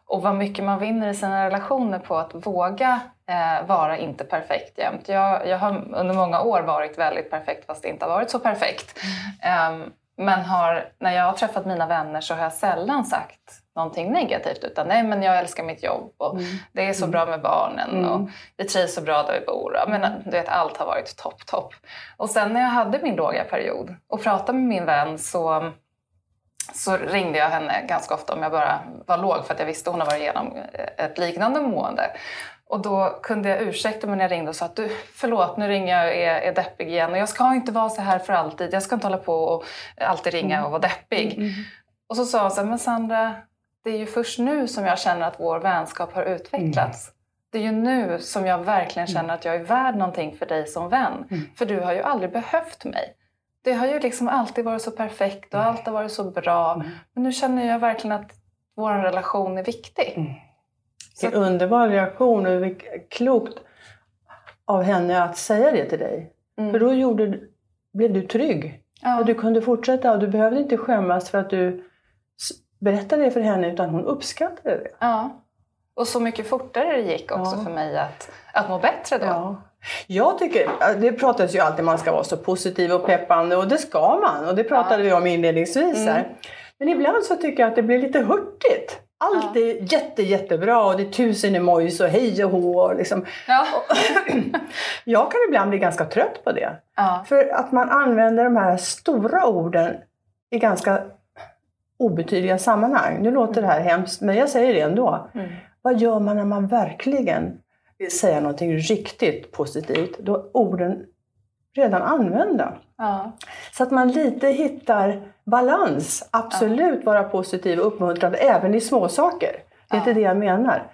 S1: och vad mycket man vinner i sina relationer på att våga eh, vara inte perfekt jämt. Jag, jag har under många år varit väldigt perfekt fast det inte har varit så perfekt. Mm. Eh, men har, när jag har träffat mina vänner så har jag sällan sagt någonting negativt utan nej men jag älskar mitt jobb och mm. det är så bra med barnen mm. och vi trivs så bra där vi bor. Men, du vet, allt har varit topp, topp. Och sen när jag hade min låga period och pratade med min vän så så ringde jag henne ganska ofta om jag bara var låg för att jag visste hon har varit igenom ett liknande mående. Och då kunde jag ursäkta mig när jag ringde och sa att du, förlåt nu ringer jag och är, är deppig igen och jag ska inte vara så här för alltid. Jag ska inte hålla på och alltid ringa och vara deppig. Mm. mm. Och så sa hon så här, men Sandra, det är ju först nu som jag känner att vår vänskap har utvecklats. Mm. Det är ju nu som jag verkligen känner att jag är värd någonting för dig som vän. Mm. För du har ju aldrig behövt mig. Det har ju liksom alltid varit så perfekt och allt har varit så bra. Mm. Men nu känner jag verkligen att vår relation är viktig. Mm.
S2: Vilken underbar reaktion och klokt av henne att säga det till dig. Mm. För då gjorde, blev du trygg. Ja. Och du kunde fortsätta och du behövde inte skämmas för att du berättade det för henne utan hon uppskattade det.
S1: Ja. Och så mycket fortare det gick också ja. för mig att, att må bättre då. Ja.
S2: Jag tycker, det pratas ju alltid man ska vara så positiv och peppande och det ska man. Och det pratade ja. vi om inledningsvis här. Mm. Men ibland så tycker jag att det blir lite hurtigt. Allt är jätte, jättebra och det är tusen emojis och hej och hå. Liksom. Ja. jag kan ibland bli ganska trött på det. Ja. För att man använder de här stora orden i ganska obetydliga sammanhang. Nu låter det här hemskt, men jag säger det ändå. Mm. Vad gör man när man verkligen vill säga någonting riktigt positivt? Då är orden redan använda. Ja. Så att man lite hittar balans. Absolut ja. vara positiv och uppmuntrande även i små saker. Det är ja. inte det jag menar.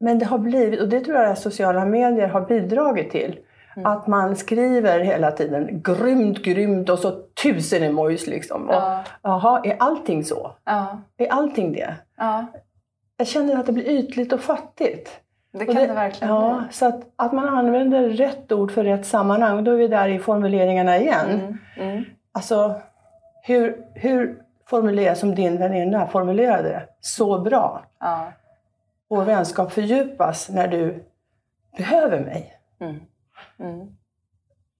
S2: Men det har blivit, och det tror jag att sociala medier har bidragit till, mm. att man skriver hela tiden grymt, grymt och så tusen emojis liksom. Ja. jaha, är allting så? Ja. Är allting det? Ja. Jag känner att det blir ytligt och fattigt.
S1: Det kan det, det verkligen
S2: ja, bli. Så att, att man använder rätt ord för rätt sammanhang, då är vi där i formuleringarna igen. Mm. Mm. Alltså, hur, hur formulerar som din väninna formulerade det? Så bra. Ja. Vår vänskap fördjupas när du behöver mig. Mm. Mm.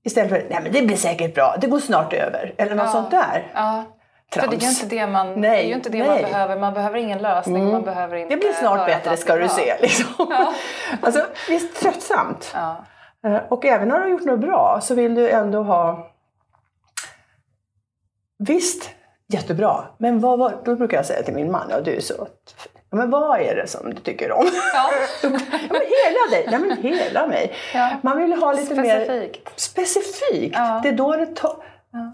S2: Istället för, nej men det blir säkert bra, det går snart över. Eller något ja. sånt där. Ja.
S1: Trams. För det är ju inte det man, nej, det är ju inte det man behöver. Man behöver ingen lösning. Mm. Man behöver inte
S2: det blir snart bättre ska du se. Liksom. Ja. alltså, visst tröttsamt. Ja. Eh, och även när du har gjort något bra så vill du ändå ha Visst, jättebra. Men vad, vad, då brukar jag säga till min man, ja du är så Ja, men vad är det som du tycker om? Ja. ja men hela dig! Ja, men hela mig. Ja. Man vill ha lite
S1: specifikt.
S2: mer specifikt. Ja. Det, är då det, to-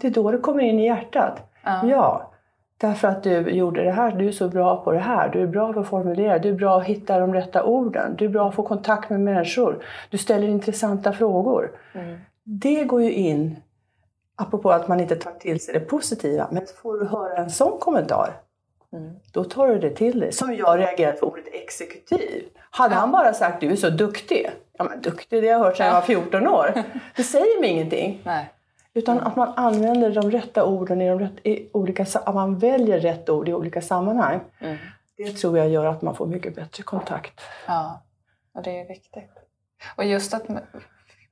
S2: det är då det kommer in i hjärtat. Ja. Därför att du gjorde det här, du är så bra på det här, du är bra på att formulera, du är bra att hitta de rätta orden, du är bra att få kontakt med människor, du ställer intressanta frågor. Mm. Det går ju in, apropå att man inte tar till sig det positiva, men får du höra en sån kommentar, mm. då tar du det till dig. Som jag reagerade på ordet exekutiv. Hade ja. han bara sagt du är så duktig, ja men duktig det har jag hört sedan jag var 14 år. Det säger mig ingenting. Nej. Utan att man använder de rätta orden i, de rätt, i olika att man väljer rätt ord i olika sammanhang. Mm. Det tror jag gör att man får mycket bättre kontakt.
S1: Ja, och det är viktigt. Och just att,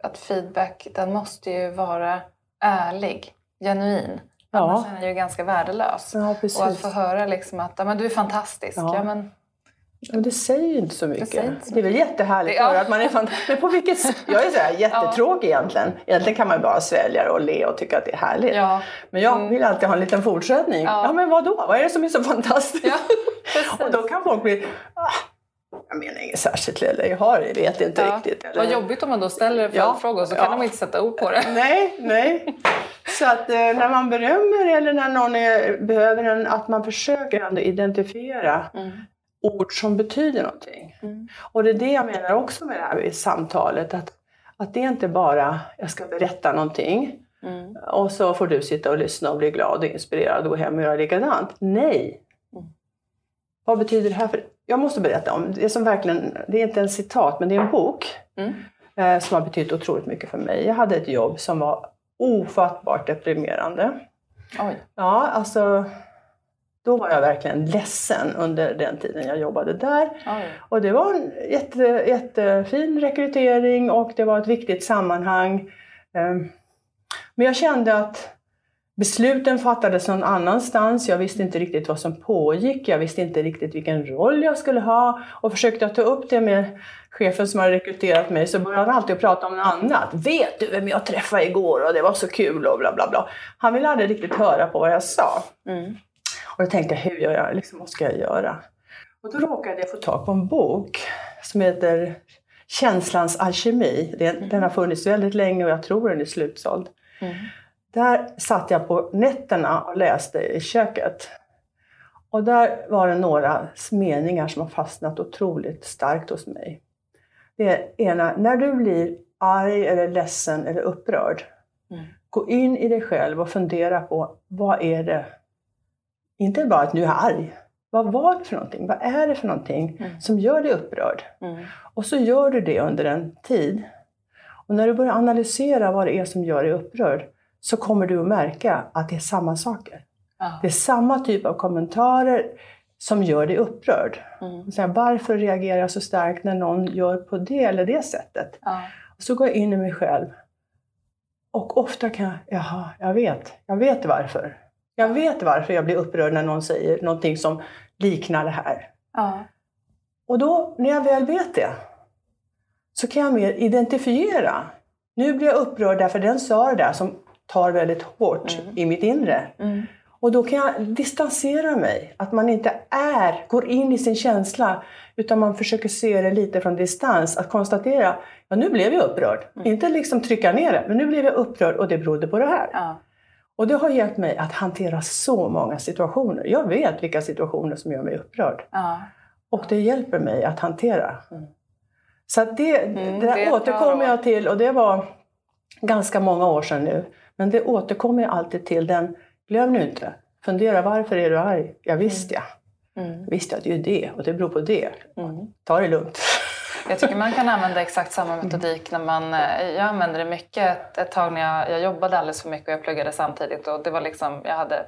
S1: att feedback, den måste ju vara ärlig, genuin. Ja. Är den ju ganska värdelös.
S2: Ja,
S1: och att få höra liksom att ja, men du är fantastisk. Ja. ja men,
S2: men det säger ju inte så mycket. Det, inte så det är väl jättehärligt att höra att man är fantastisk. Men på vilket Jag är så här jättetråkig ja. egentligen. Egentligen kan man bara svälja det och le och tycka att det är härligt. Ja. Men jag mm. vill alltid ha en liten fortsättning. Ja, ja men vad då? Vad är det som är så fantastiskt? Ja, och då kan folk bli ah, jag menar inget särskilt eller jag har det, vet inte ja. riktigt. Eller...
S1: Vad jobbigt om man då ställer följdfrågor ja. så kan ja. de inte sätta ord på det.
S2: Nej, nej. Så att eh, när man berömmer eller när någon är, behöver en, att man försöker ändå identifiera mm ord som betyder någonting. Mm. Och det är det jag menar också med det här samtalet, att, att det är inte bara jag ska berätta någonting mm. och så får du sitta och lyssna och bli glad och inspirerad och gå hem och göra likadant. Nej! Mm. Vad betyder det här? För jag måste berätta om det som verkligen, det är inte en citat men det är en bok. Mm. eh, som har betytt otroligt mycket för mig. Jag hade ett jobb som var ofattbart deprimerande.
S1: Oj.
S2: Ja, alltså då var jag verkligen ledsen under den tiden jag jobbade där.
S1: Oj.
S2: Och det var en jätte, jättefin rekrytering och det var ett viktigt sammanhang. Ehm, Men jag kände att besluten fattades någon annanstans. Jag visste inte riktigt vad som pågick. Jag visste inte riktigt vilken roll jag skulle ha. Och försökte jag ta upp det med chefen som hade rekryterat mig så började han alltid prata om något annat. Vet du vem jag träffade igår och det var så kul och bla bla bla. Han ville aldrig riktigt höra på vad jag sa.
S1: Mm.
S2: Och då tänkte, jag, hur gör jag? Liksom, vad ska jag göra? Och då råkade jag få tag på en bok som heter Känslans alkemi. Den, den har funnits väldigt länge och jag tror den är slutsåld.
S1: Mm.
S2: Där satt jag på nätterna och läste i köket. Och där var det några meningar som har fastnat otroligt starkt hos mig. Det ena, när du blir arg eller ledsen eller upprörd,
S1: Mm.
S2: gå in i dig själv och fundera på vad är det inte bara att nu är arg. Vad var det för någonting? Vad är det för någonting
S1: Mm.
S2: som gör dig upprörd?
S1: Mm.
S2: Och så gör du det under en tid. Och när du börjar analysera vad det är som gör dig upprörd så kommer du att märka att det är samma saker.
S1: Ja.
S2: Det är samma typ av kommentarer som gör dig upprörd.
S1: Mm.
S2: Säga, varför reagerar jag så starkt när någon gör på det eller det sättet?
S1: Ja.
S2: Så går jag in i mig själv. Och ofta kan jag, jaha, jag vet. Jag vet varför. Jag vet varför jag blir upprörd när någon säger någonting som liknar det här.
S1: Ja.
S2: Och då, när jag väl vet det, så kan jag mer identifiera. Nu blir jag upprörd därför den sa det där som tar väldigt hårt
S1: Mm.
S2: i mitt inre.
S1: Mm.
S2: Och då kan jag distansera mig. Att man inte är, går in i sin känsla, utan man försöker se det lite från distans. Att konstatera, ja nu blev jag upprörd.
S1: Mm.
S2: Inte liksom trycka ner det, men nu blev jag upprörd och det berodde på det här.
S1: Ja.
S2: Och det har hjälpt mig att hantera så många situationer. Jag vet vilka situationer som gör mig upprörd.
S1: Ja.
S2: Och det hjälper mig att hantera.
S1: Mm.
S2: Så att det,
S1: Mm,
S2: det
S1: det
S2: återkommer jag till och det var ganska många år sedan nu. Men det återkommer jag alltid till. Den, glöm nu inte, fundera varför är du arg? Ja visst ja,
S1: Mm.
S2: visst ja det är ju det och det beror på det.
S1: Mm.
S2: Ta det lugnt.
S1: Jag tycker man kan använda exakt samma metodik när man... eh, Jag använde det mycket ett, ett tag när jag, jag jobbade alldeles för mycket och jag pluggade samtidigt. Och det var liksom, jag, hade,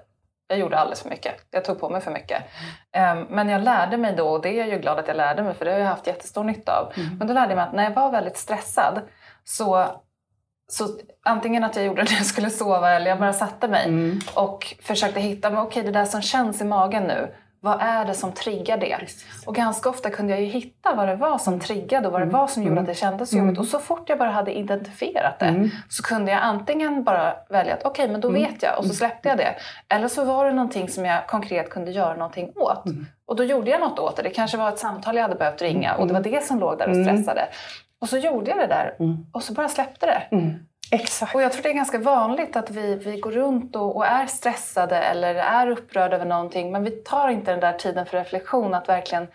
S1: jag gjorde alldeles för mycket. Jag tog på mig för mycket. Em, men jag lärde mig då, och det är jag ju glad att jag lärde mig för det har jag haft jättestor nytta av. Men då lärde jag mig att när jag var väldigt stressad så, så antingen att jag gjorde det när jag skulle sova eller jag bara satte mig
S2: Mm.
S1: och försökte hitta, men okej det där som känns i magen nu, vad är det som triggar det? Och ganska ofta kunde jag ju hitta vad det var som triggade och vad det var som gjorde att det kändes så jobbigt. Och så fort jag bara hade identifierat det
S2: Mm.
S1: så kunde jag antingen bara välja att okej, men då vet jag och så släppte jag det. Eller så var det någonting som jag konkret kunde göra någonting åt. Och då gjorde jag något åt det. Det kanske var ett samtal jag hade behövt ringa och det var det som låg där och stressade. Och så gjorde jag det där och så bara släppte det.
S2: Mm. Exakt.
S1: Och jag tror det är ganska vanligt att vi, vi går runt och, och är stressade eller är upprörda över någonting men vi tar inte den där tiden för reflektion att verkligen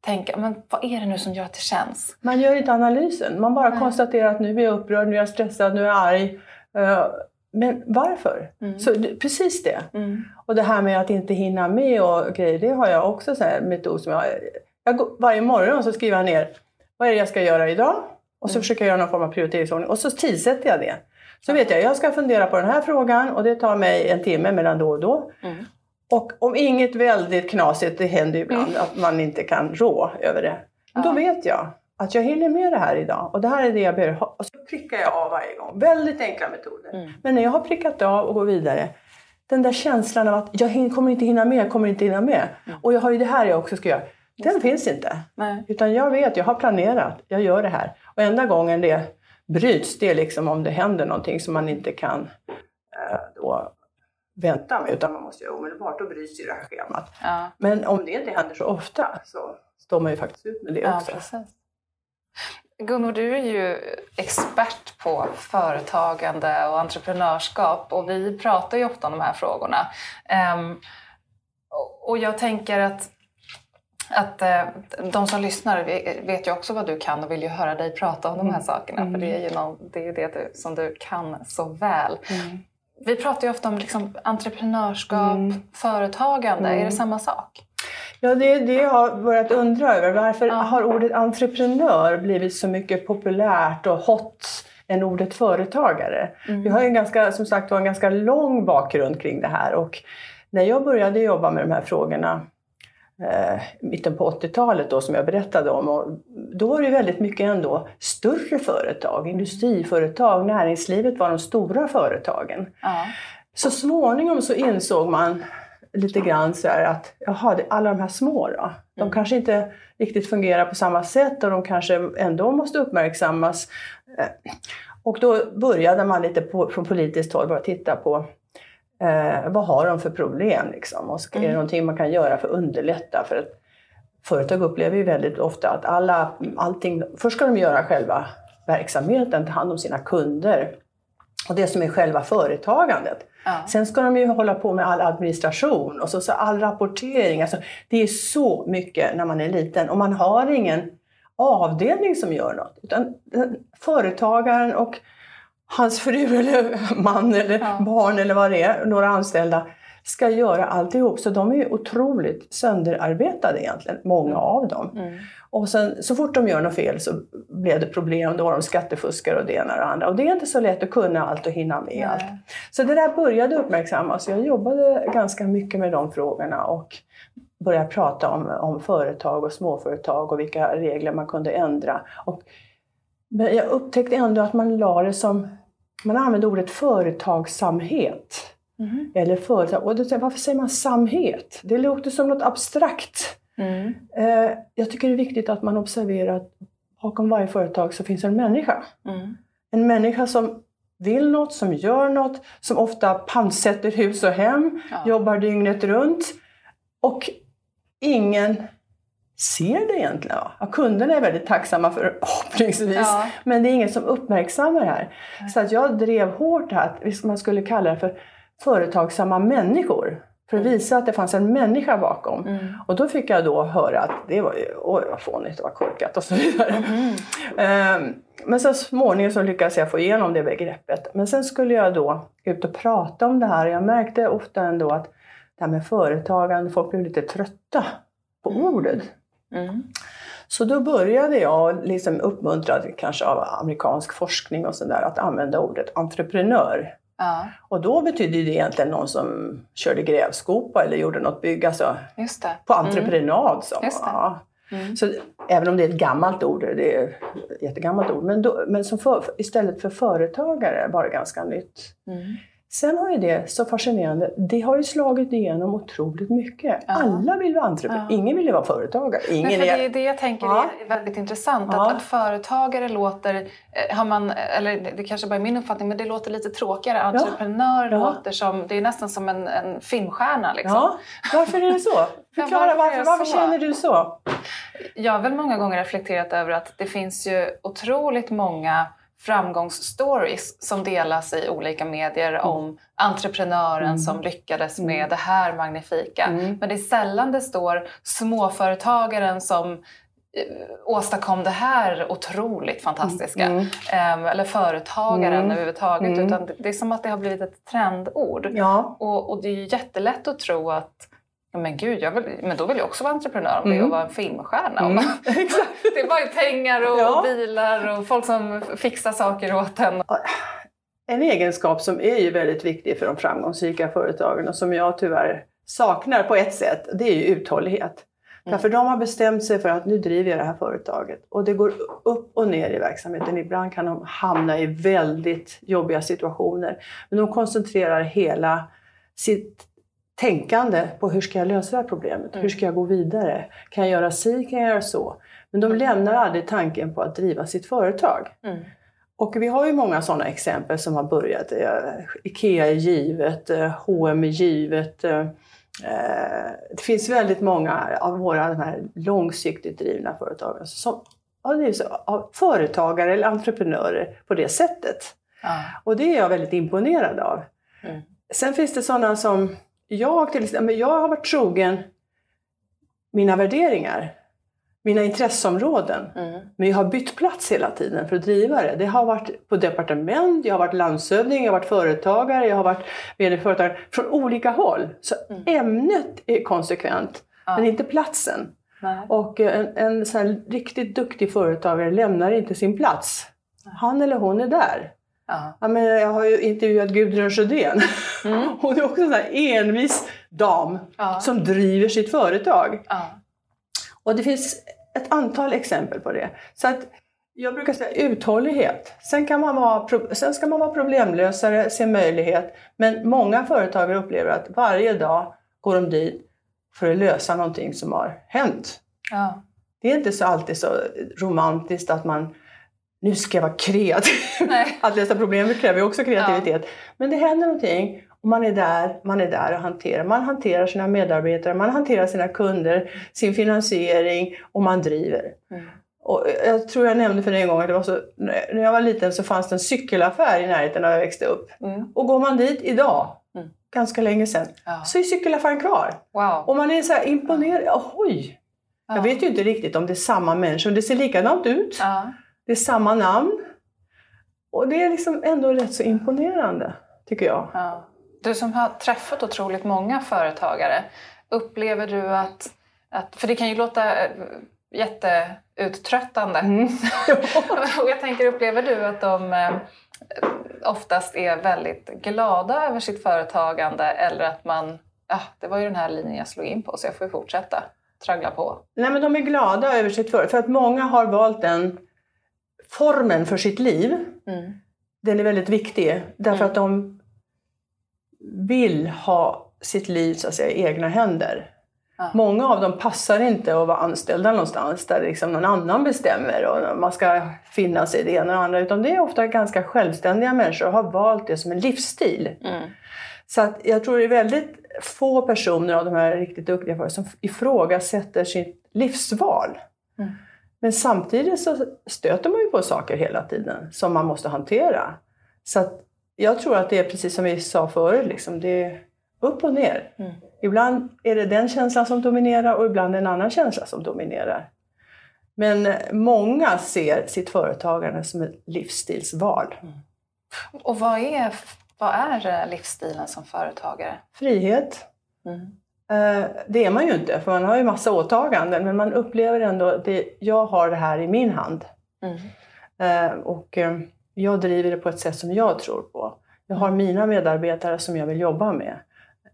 S1: tänka, men vad är det nu som gör att det känns?
S2: Man gör inte analysen. Man bara
S1: Nej.
S2: konstaterar att nu är jag upprörd, nu är jag stressad, nu är jag arg. Eh, Men varför?
S1: Mm.
S2: Så precis det.
S1: Mm.
S2: Och det här med att inte hinna med och grejer, det har jag också så här metod som jag, jag går, Varje morgon så skriver jag ner vad är det jag ska göra idag och så försöker jag göra någon form av prioriteringsordning och så tidsätter jag det. Så vet jag, jag ska fundera på den här frågan och det tar mig en timme mellan då och då.
S1: Mm.
S2: Och om inget väldigt knasigt, det händer ju ibland att man inte kan rå över det. Men Då
S1: Ja.
S2: vet jag att jag hinner med det här idag och det här är det jag behöver ha. Och så prickar jag av varje gång. Väldigt enkla metoder.
S1: Mm.
S2: Men när jag har prickat av och går vidare, den där känslan av att jag kommer inte hinna med, jag kommer inte hinna med. Och jag har ju det här jag också ska göra. Den finns inte.
S1: Nej.
S2: Utan jag vet, jag har planerat, jag gör det här. Och enda gången det bryts, det är liksom om det händer någonting som man inte kan eh, då vänta med, utan man måste göra omedelbart. Då bryts ju det här schemat.
S1: Ja,
S2: Men om det inte händer så ofta så står man ju faktiskt ut med det
S1: ja
S2: också.
S1: precis. Gunvor, du är ju expert på företagande och entreprenörskap och vi pratar ju ofta om de här frågorna. Och- och jag tänker att, att eh, de som lyssnar vet ju också vad du kan och vill ju höra dig prata om de här sakerna för det är ju någon, det, är det du, som du kan så väl.
S2: Mm.
S1: Vi pratar ju ofta om liksom entreprenörskap,
S2: Mm.
S1: företagande. Är det samma sak?
S2: Ja, det är det jag har börjat undra över. Varför ja. har ordet entreprenör blivit så mycket populärt och hot än ordet företagare? Mm. Vi har ju en ganska, som sagt en ganska lång bakgrund kring det här och när jag började jobba med de här frågorna eh, mitten på 80-talet då som jag berättade om. Och då var det väldigt mycket ändå större företag, industriföretag, näringslivet var de stora företagen. Ja. Så småningom så insåg man lite grann så att jaha, alla de här små då, de mm. kanske inte riktigt fungerar på samma sätt och de kanske ändå måste uppmärksammas. Eh, och då började man lite på, från politiskt håll bara titta på Eh, vad har de för problem? Liksom? Och är det mm. någonting man kan göra för att underlätta? För att företag upplever ju väldigt ofta att alla, allting, först ska de göra själva verksamheten, ta hand om sina kunder och det som är själva företagandet. Ja. Sen ska de ju hålla på med all administration och så, så all rapportering. Alltså, det är så mycket när man är liten och man har ingen avdelning som gör något. Utan företagaren och hans fru eller man eller ja. barn eller vad det är, några anställda, ska göra alltihop. Så de är otroligt sönderarbetade egentligen, många mm. av dem. Mm. Och sen, så fort de gör något fel så blev det problem. Då var de skattefuskare och det ena och det andra. Och det är inte så lätt att kunna allt och hinna med Nej. allt. Så det där började uppmärksammas. Jag jobbade ganska mycket med de frågorna och började prata om, om företag och småföretag och vilka regler man kunde ändra. Och men jag upptäckte ändå att man la det som, man använde ordet företagsamhet. Mm. Eller företag. Och då säger varför säger man samhet? Det låter som något abstrakt. Mm. Eh, jag tycker det är viktigt att man observerar att bakom varje företag så finns en människa. Mm. En människa som vill något, som gör något, som ofta pantsätter hus och hem, ja. jobbar dygnet runt. Och ingen ser det egentligen. Ja, kunderna är väldigt tacksamma förhoppningsvis, ja. men det är ingen som uppmärksammar det här. Så att jag drev hårt här att man skulle kalla det för företagsamma människor. För att mm. visa att det fanns en människa bakom. Mm. Och då fick jag då höra att det var ju, oj vad fånigt, vad korkat och så vidare. Mm. Um, men så småningom så lyckades jag få igenom det begreppet. Men sen skulle jag då ut och prata om det här. Jag märkte ofta ändå att det här med företagande, folk blev lite trötta på mm. ordet. Mm. Så då började jag, liksom uppmuntrad kanske av amerikansk forskning och sådär, att använda ordet entreprenör. Ja. Och då betydde det egentligen någon som körde grävskopa eller gjorde något bygge, alltså på entreprenad. Mm. Så. Ja. Mm. Så även om det är ett gammalt ord, det är ett jättegammalt ord, men, då, men som för, istället för företagare var det ganska nytt. Mm. Sen har ju det, så fascinerande, det har ju slagit igenom otroligt mycket. Ja. Alla vill vara entreprenör, ja. ingen vill vara företagare. Ingen
S1: Men för det är det jag tänker ja. är väldigt intressant, att, att företagare låter, eh, har man, eller det kanske bara är min uppfattning, men det låter lite tråkigare. Entreprenör låter som, det är nästan som en, en filmstjärna. Liksom.
S2: Varför är det så? Förklara varför, varför, varför känner du så?
S1: Jag har väl många gånger reflekterat över att det finns ju otroligt många framgångsstories som delas i olika medier mm. om entreprenören mm. som lyckades med mm. det här magnifika. Mm. Men det är sällan det står småföretagaren som eh, åstadkom det här otroligt fantastiska. Mm. Um, eller företagaren mm. överhuvudtaget. Mm. Utan det är som att det har blivit ett trendord. Ja. Och, och det är jättelätt att tro att men gud, jag vill, men då vill jag också vara entreprenör om mm. det att vara en filmstjärna. Mm. det är bara pengar och ja. bilar och folk som fixar saker åt en.
S2: En egenskap som är ju väldigt viktig för de framgångsrika företagen och som jag tyvärr saknar på ett sätt, det är ju uthållighet. Mm. Därför de har bestämt sig för att nu driver jag det här företaget och det går upp och ner i verksamheten. Ibland kan de hamna i väldigt jobbiga situationer. Men de koncentrerar hela sitt tänkande på hur ska jag lösa det här problemet? Mm. Hur ska jag gå vidare? Kan jag göra si? Kan jag göra så? Men de lämnar aldrig tanken på att driva sitt företag. Mm. Och vi har ju många sådana exempel som har börjat. IKEA är givet, H&M är givet. Eh, det finns väldigt många av våra de här långsiktigt drivna företag som ja, drivs av företagare eller entreprenörer på det sättet. Mm. Och det är jag väldigt imponerad av. Mm. Sen finns det sådana som jag till exempel, jag har varit trogen mina värderingar, mina intresseområden. Mm. Men jag har bytt plats hela tiden för att driva det. Det har varit på departement, jag har varit landshövding, jag har varit företagare, jag har varit vd företagare från olika håll. Så mm. ämnet är konsekvent. men inte platsen.
S1: Nej.
S2: Och eh, en, en riktigt duktig företagare lämnar inte sin plats. Han eller hon är där.
S1: Ja.
S2: Ja, men jag har ju intervjuat Gudrun Sjödén.
S1: Mm.
S2: Hon är också en envis dam
S1: Ja.
S2: som driver sitt företag.
S1: Ja.
S2: Och det finns ett antal exempel på det. Så att jag brukar säga uthållighet. Sen, kan man vara, sen ska man vara problemlösare, se möjlighet. Men många företagare upplever att varje dag går de dit för att lösa någonting som har hänt. Det är inte så alltid så romantiskt att man nu ska jag vara kreativ.
S1: Nej.
S2: Att lösa problem kräver också kreativitet. Men det händer någonting och man är där, man är där och hanterar. Man hanterar sina medarbetare, man hanterar sina kunder, sin finansiering och man driver.
S1: Mm.
S2: Och jag tror jag nämnde för dig en gång att det var så, när jag var liten så fanns det en cykelaffär i närheten när jag växte upp.
S1: Mm.
S2: Och går man dit idag,
S1: Mm.
S2: ganska länge sedan,
S1: Ja.
S2: så är cykelaffären kvar.
S1: Wow.
S2: Och man är så här imponerad. Oj!
S1: Ja.
S2: Jag vet ju inte riktigt om det är samma människor, det ser likadant ut.
S1: Ja.
S2: Det är samma namn. Och det är liksom ändå rätt så imponerande, tycker jag.
S1: Ja. Du som har träffat otroligt många företagare, upplever du att, att för det kan ju låta eh, jätteuttröttande.
S2: Mm.
S1: Och jag tänker, upplever du att de eh, oftast är väldigt glada över sitt företagande eller att man, ja, det var ju den här linjen jag slog in på så jag får ju fortsätta traggla på.
S2: Nej, men de är glada över sitt företag. För att många har valt den formen för sitt liv.
S1: Mm.
S2: Den är väldigt viktig. Därför
S1: Mm.
S2: att de vill ha sitt liv så att säga, i egna händer.
S1: Ja.
S2: Många av dem passar inte att vara anställda någonstans där liksom någon annan bestämmer och man ska finna sig i det ena och det andra. Utan det är ofta ganska självständiga människor och har valt det som en livsstil.
S1: Mm.
S2: Så att jag tror det är väldigt få personer av de här riktigt duktiga som ifrågasätter sitt livsval.
S1: Mm.
S2: Men samtidigt så stöter man ju på saker hela tiden som man måste hantera. Så jag tror att det är precis som vi sa förut, liksom, det är upp och ner.
S1: Mm.
S2: Ibland är det den känslan som dominerar och ibland en annan känsla som dominerar. Men många ser sitt företagande som ett livsstilsval.
S1: Och vad är, vad är livsstilen som företagare?
S2: Frihet,
S1: Mm.
S2: Eh, Det är man ju inte, för man har ju massa åtaganden. Men man upplever ändå att jag har det här i min hand.
S1: Mm.
S2: Eh, Och eh, jag driver det på ett sätt som jag tror på. Jag har mina medarbetare som jag vill jobba med.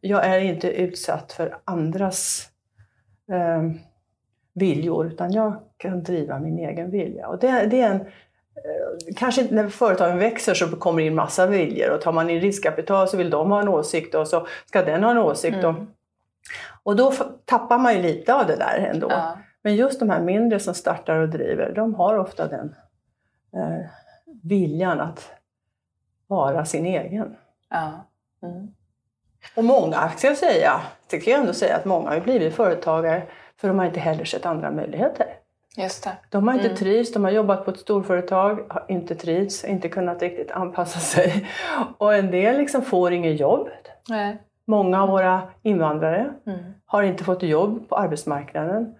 S2: Jag är inte utsatt för andras eh, viljor, utan jag kan driva min egen vilja. Och det, det är en, eh, kanske när företagen växer så kommer det in massa viljor och tar man in riskkapital så vill de ha en åsikt och så ska den ha en åsikt.
S1: Mm.
S2: Och, då tappar man ju lite av det där ändå.
S1: Ja.
S2: Men just de här mindre som startar och driver, de har ofta den eh, viljan att vara sin egen.
S1: Ja. Mm.
S2: Och många, ska jag säga, tycker jag ändå säga att många har blivit företagare för de har inte heller sett andra möjligheter.
S1: Just det.
S2: De har inte
S1: Mm.
S2: trivts, de har jobbat på ett storföretag, har inte trivts, inte kunnat riktigt anpassa sig. Och en del liksom får inget jobb.
S1: Nej.
S2: Många av våra invandrare
S1: Mm.
S2: har inte fått jobb på arbetsmarknaden.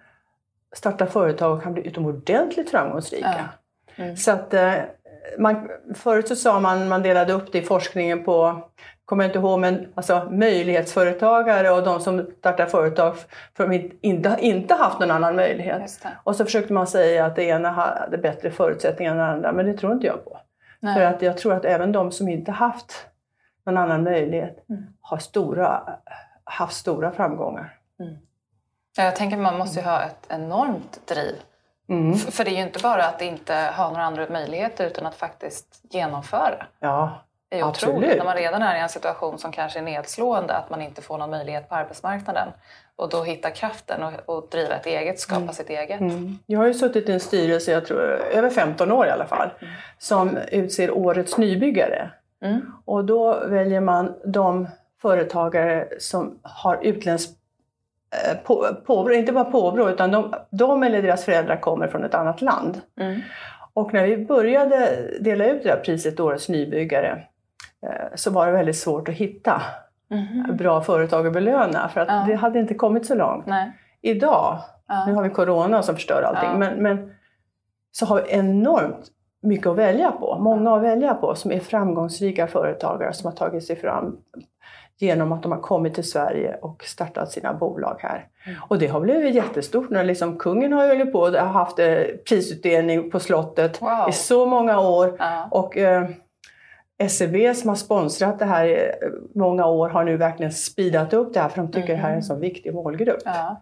S2: Startar företag och kan bli utomordentligt framgångsrika.
S1: Ja. Mm.
S2: Så att, eh, man, förut så sa man, man delade upp det i forskningen på, kommer jag inte ihåg, men alltså möjlighetsföretagare och de som startar företag för de inte, inte haft någon annan möjlighet. Och så försökte man säga att det ena hade bättre förutsättningar än det andra, men det tror inte jag på.
S1: Nej.
S2: För att jag tror att även de som inte haft någon annan möjlighet
S1: Mm.
S2: har stora, haft stora framgångar.
S1: Ja, Jag tänker man måste ju ha ett enormt driv.
S2: Mm.
S1: För det är ju inte bara att inte ha några andra möjligheter utan att faktiskt genomföra.
S2: Ja,
S1: Det är ju
S2: Absolut.
S1: otroligt när man redan är i en situation som kanske är nedslående att man inte får någon möjlighet på arbetsmarknaden. Och då hitta kraften och, och driva ett eget, skapa sitt eget.
S2: Mm. Jag har ju suttit i en styrelse, jag tror över 15 år i alla fall, som utser årets nybyggare.
S1: Mm.
S2: Och då väljer man de företagare som har utländskt eh, på, påbrå, inte bara påbrå, utan de, de eller deras föräldrar kommer från ett annat land.
S1: Mm.
S2: Och när vi började dela ut det här priset, Årets nybyggare, eh, så var det väldigt svårt att hitta
S1: Mhm.
S2: bra företag att belöna, för att
S1: Ja.
S2: det hade inte kommit så långt.
S1: Nej.
S2: Idag,
S1: Ja.
S2: nu har vi corona som förstör allting,
S1: Ja.
S2: men, men så har vi enormt mycket att välja på, många att välja på som är framgångsrika företagare som har tagit sig fram genom att de har kommit till Sverige och startat sina bolag här. Mm. Och det har blivit jättestort. När liksom, kungen har ju på och haft eh, prisutdelning på slottet wow. i så många år. Ja. Och eh, SEB som har sponsrat det här i många år har nu verkligen speedat upp det här för de tycker mm. det här är en så viktig målgrupp.
S1: Ja.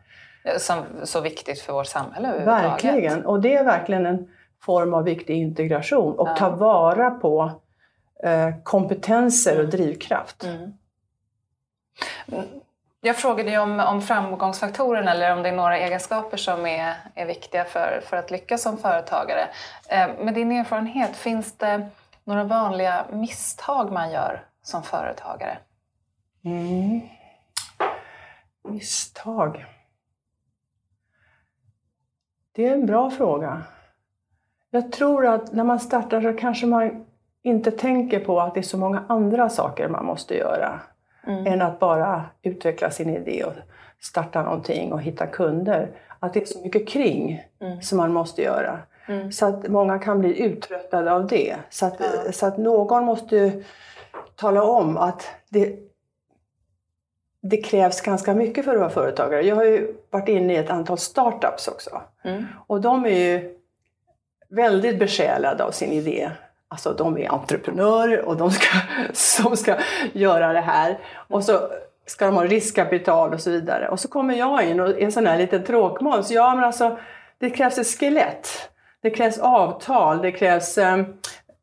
S1: Som, så viktigt för vårt samhälle
S2: Verkligen, och det är verkligen en form av viktig integration och ja. ta vara på eh, kompetenser och drivkraft. Mm.
S1: Jag frågade ju om, om framgångsfaktorerna eller om det är några egenskaper som är, är viktiga för, för att lyckas som företagare. Eh, med din erfarenhet, finns det några vanliga misstag man gör som företagare?
S2: Mm. Misstag? Det är en bra fråga. Jag tror att när man startar så kanske man inte tänker på att det är så många andra saker man måste göra mm. än att bara utveckla sin idé och starta någonting och hitta kunder. Att det är så mycket kring mm. som man måste göra. Mm. Så att många kan bli uttröttade av det. Så att, ja. så att någon måste tala om att det, det krävs ganska mycket för att vara företagare. Jag har ju varit inne i ett antal startups också. Mm. Och de är ju väldigt besjälade av sin idé. Alltså de är entreprenörer och de ska, som ska göra det här. Och så ska de ha riskkapital och så vidare. Och så kommer jag in och är en sån här liten tråkmåns. Ja men alltså, det krävs ett skelett. Det krävs avtal, det krävs um,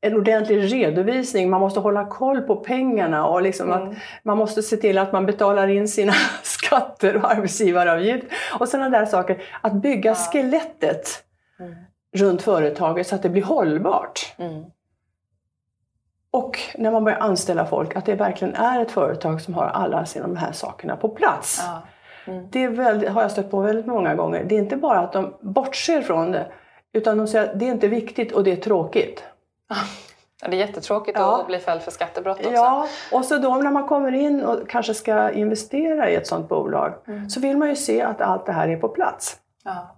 S2: en ordentlig redovisning, man måste hålla koll på pengarna och liksom mm. att man måste se till att man betalar in sina skatter och arbetsgivaravgift och sådana där saker. Att bygga ja. skelettet mm. Runt företaget så att det blir hållbart. Mm. Och när man börjar anställa folk, att det verkligen är ett företag som har alla de här sakerna på plats. Ja. Mm. Det väldigt, har jag stött på väldigt många gånger. Det är inte bara att de bortser från det, utan de säger att det är inte viktigt och det är tråkigt.
S1: Det är jättetråkigt ja. att bli fälld för skattebrott också.
S2: Ja, och så då när man kommer in och kanske ska investera i ett sådant bolag mm. så vill man ju se att allt det här är på plats. Ja.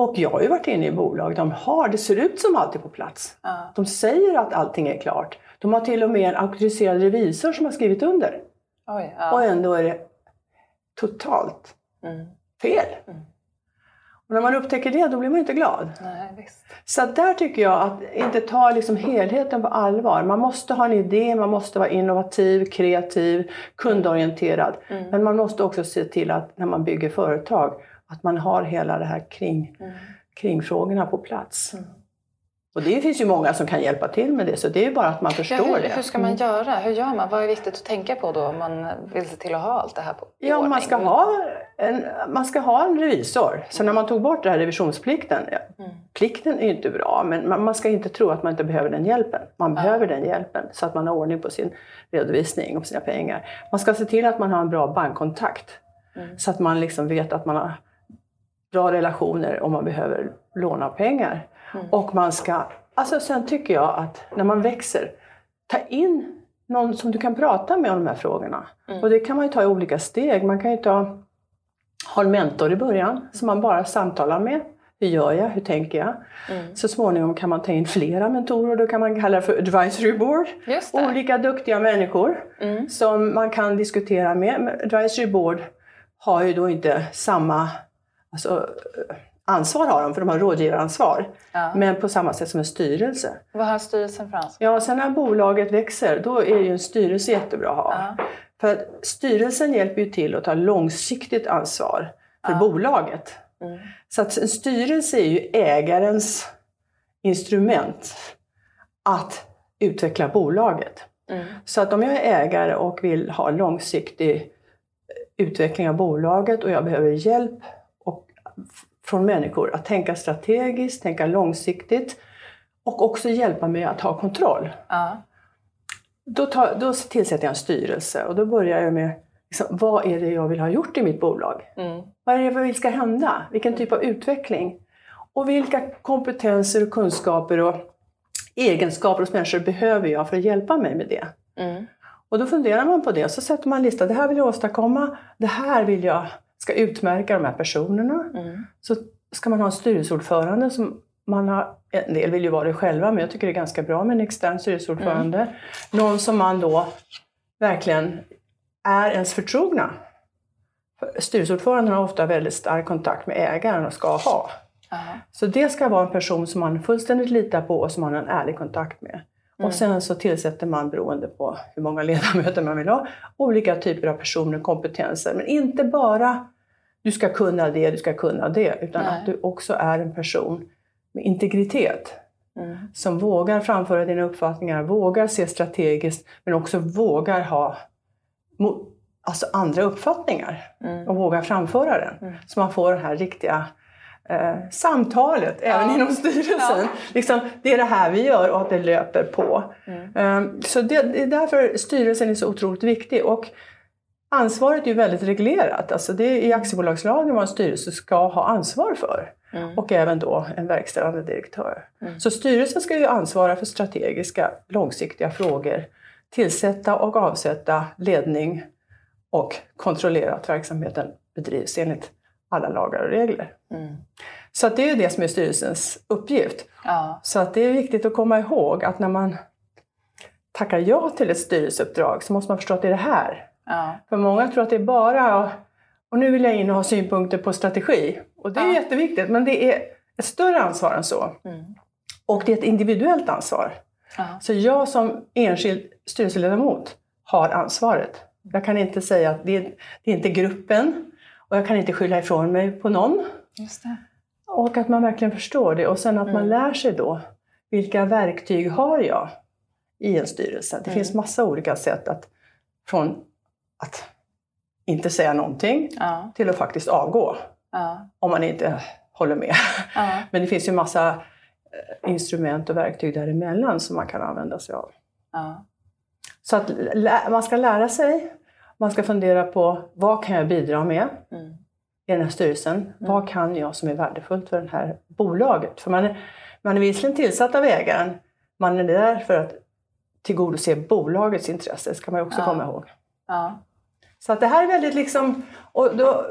S2: Och jag har ju varit inne i bolag, de har, det ser ut som allt är på plats. Ja. De säger att allting är klart. De har till och med en auktoriserad revisor som har skrivit under. Oj, ja. Och ändå är det totalt mm. fel. Mm. Och när man upptäcker det, då blir man inte glad.
S1: Nej.
S2: Så där tycker jag att inte ta liksom helheten på allvar. Man måste ha en idé, man måste vara innovativ, kreativ, kundorienterad. Mm. Men man måste också se till att när man bygger företag, att man har hela det här kring, mm. kringfrågorna på plats. Mm. Och det finns ju många som kan hjälpa till med det, så det är bara att man förstår ja,
S1: hur,
S2: det.
S1: Hur ska man mm. göra? Hur gör man? Vad är viktigt att tänka på då om man vill se till att ha allt det här på
S2: Ja, ordning? man ska, ha en, man ska ha en revisor. Så när man tog bort den här revisionsplikten, mm. plikten är ju inte bra, men man, man, ska inte tro att man inte behöver den hjälpen. Man ja. behöver den hjälpen så att man har ordning på sin redovisning och sina pengar. Man ska se till att man har en bra bankkontakt. Mm. Så att man liksom vet att man har bra relationer om man behöver låna pengar. Mm. Och man ska, alltså sen tycker jag att när man växer, ta in någon som du kan prata med om de här frågorna. Mm. Och det kan man ju ta i olika steg. Man kan ju ta, ha en mentor i början som man bara samtalar med. Hur gör jag? Hur tänker jag? Mm. Så småningom kan man ta in flera mentorer, då kan man kalla det för advisory board. Olika duktiga människor mm. som man kan diskutera med. Advisory board har ju då inte samma alltså, ansvar har de, för de har rådgivaransvar. Ja. Men på samma sätt som en styrelse.
S1: Vad har styrelsen för ansvar?
S2: Ja, sen när bolaget växer, då är ju en styrelse jättebra att ha. Ja. För att styrelsen hjälper ju till att ta långsiktigt ansvar för ja. bolaget. Mm. Så att en styrelse är ju ägarens instrument att utveckla bolaget. Mm. Så att om jag är ägare och vill ha långsiktig utveckling av bolaget och jag behöver hjälp från människor att tänka strategiskt, tänka långsiktigt och också hjälpa mig att ha kontroll. Ja. Då, tar, då tillsätter jag en styrelse och då börjar jag med liksom, vad är det jag vill ha gjort i mitt bolag? Mm. Vad är det jag vill ska hända? Vilken typ av utveckling? Och vilka kompetenser och kunskaper och egenskaper hos människor behöver jag för att hjälpa mig med det? Mm. Och då funderar man på det och så sätter man en lista. Det här vill jag åstadkomma. Det här vill jag ska utmärka de här personerna. Mm. Så ska man ha en styrelseordförande som man har, en del vill ju vara det själva, men jag tycker det är ganska bra med en extern styrelseordförande. Mm. Någon som man då verkligen är ens förtrogna. Styrelseordföranden har ofta väldigt stark kontakt med ägaren och ska ha. Aha. Så det ska vara en person som man fullständigt litar på och som man har en ärlig kontakt med. Mm. Och sen så tillsätter man, beroende på hur många ledamöter man vill ha, olika typer av personer och kompetenser. Men inte bara du ska kunna det, du ska kunna det, utan Nej. att du också är en person med integritet. Mm. Som vågar framföra dina uppfattningar, vågar se strategiskt, men också vågar ha alltså andra uppfattningar mm. och vågar framföra den. Mm. Så man får det här riktiga eh, samtalet ja. även inom styrelsen. Ja. Liksom, det är det här vi gör och att det löper på. Mm. Um, så det, det, är därför styrelsen är så otroligt viktig. Och ansvaret är ju väldigt reglerat. Alltså det är i aktiebolagslagen vad en styrelse ska ha ansvar för. Mm. Och även då en verkställande direktör. Mm. Så styrelsen ska ju ansvara för strategiska, långsiktiga frågor. Tillsätta och avsätta ledning och kontrollera att verksamheten bedrivs enligt alla lagar och regler. Mm. Så det är ju det som är styrelsens uppgift. Ja. Så att det är viktigt att komma ihåg att när man tackar ja till ett styrelseuppdrag så måste man förstå att det är det här. Ja. För många tror att det är bara och nu vill jag in och ha synpunkter på strategi. Och det är ja. jätteviktigt, men det är ett större ansvar än så. Mm. Och det är ett individuellt ansvar. Ja. Så jag som enskild styrelseledamot har ansvaret. Jag kan inte säga att det är, det är inte gruppen och jag kan inte skylla ifrån mig på någon. Och att man verkligen förstår det och sen att mm. man lär sig då vilka verktyg har jag i en styrelse. Det mm. finns massa olika sätt att från att inte säga någonting ja. till att faktiskt avgå. Ja. Om man inte håller med. Ja. Men det finns ju massa eh, instrument och verktyg däremellan som man kan använda sig av. Så att man ska lära sig, man ska fundera på vad kan jag bidra med mm. i den här styrelsen? Mm. Vad kan jag som är värdefullt för det här bolaget? För man är, man är visserligen tillsatt av ägaren, man är där för att tillgodose bolagets intresse, ska man också komma ihåg. Så att det här är väldigt liksom... Och då,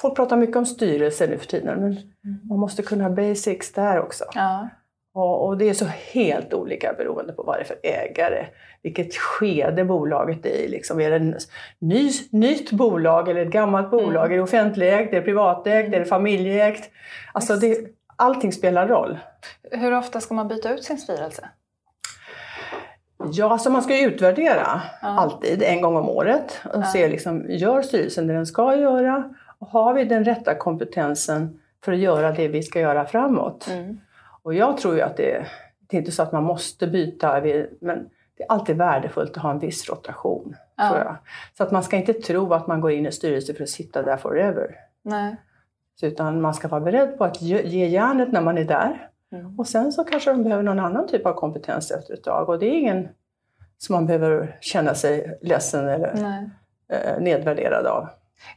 S2: folk pratar mycket om styrelse nu för tiden, men mm. man måste kunna basics där också. Ja. Och, det är så helt olika beroende på vad det är för ägare, vilket skede bolaget är i. Liksom, är det ett ny, nytt bolag eller ett gammalt bolag? Mm. Är det offentligägt, är det privatägt, är det familjeägt? Alltså det, allting spelar roll.
S1: Hur ofta ska man byta ut sin styrelse?
S2: Ja, alltså man ska ju utvärdera ja. alltid en gång om året och ja. se liksom, gör styrelsen det den ska göra? Och har vi den rätta kompetensen för att göra det vi ska göra framåt? Mm. Och jag tror ju att det, det är inte så att man måste byta, men det är alltid värdefullt att ha en viss rotation. Ja. Tror jag. Så att man ska inte tro att man går in i styrelsen för att sitta där forever. Nej. Så, utan man ska vara beredd på att ge järnet när man är där. Mm. Och sen så kanske de behöver någon annan typ av kompetens efter ett tag. Och det är ingen som man behöver känna sig ledsen eller eh, nedvärderad av.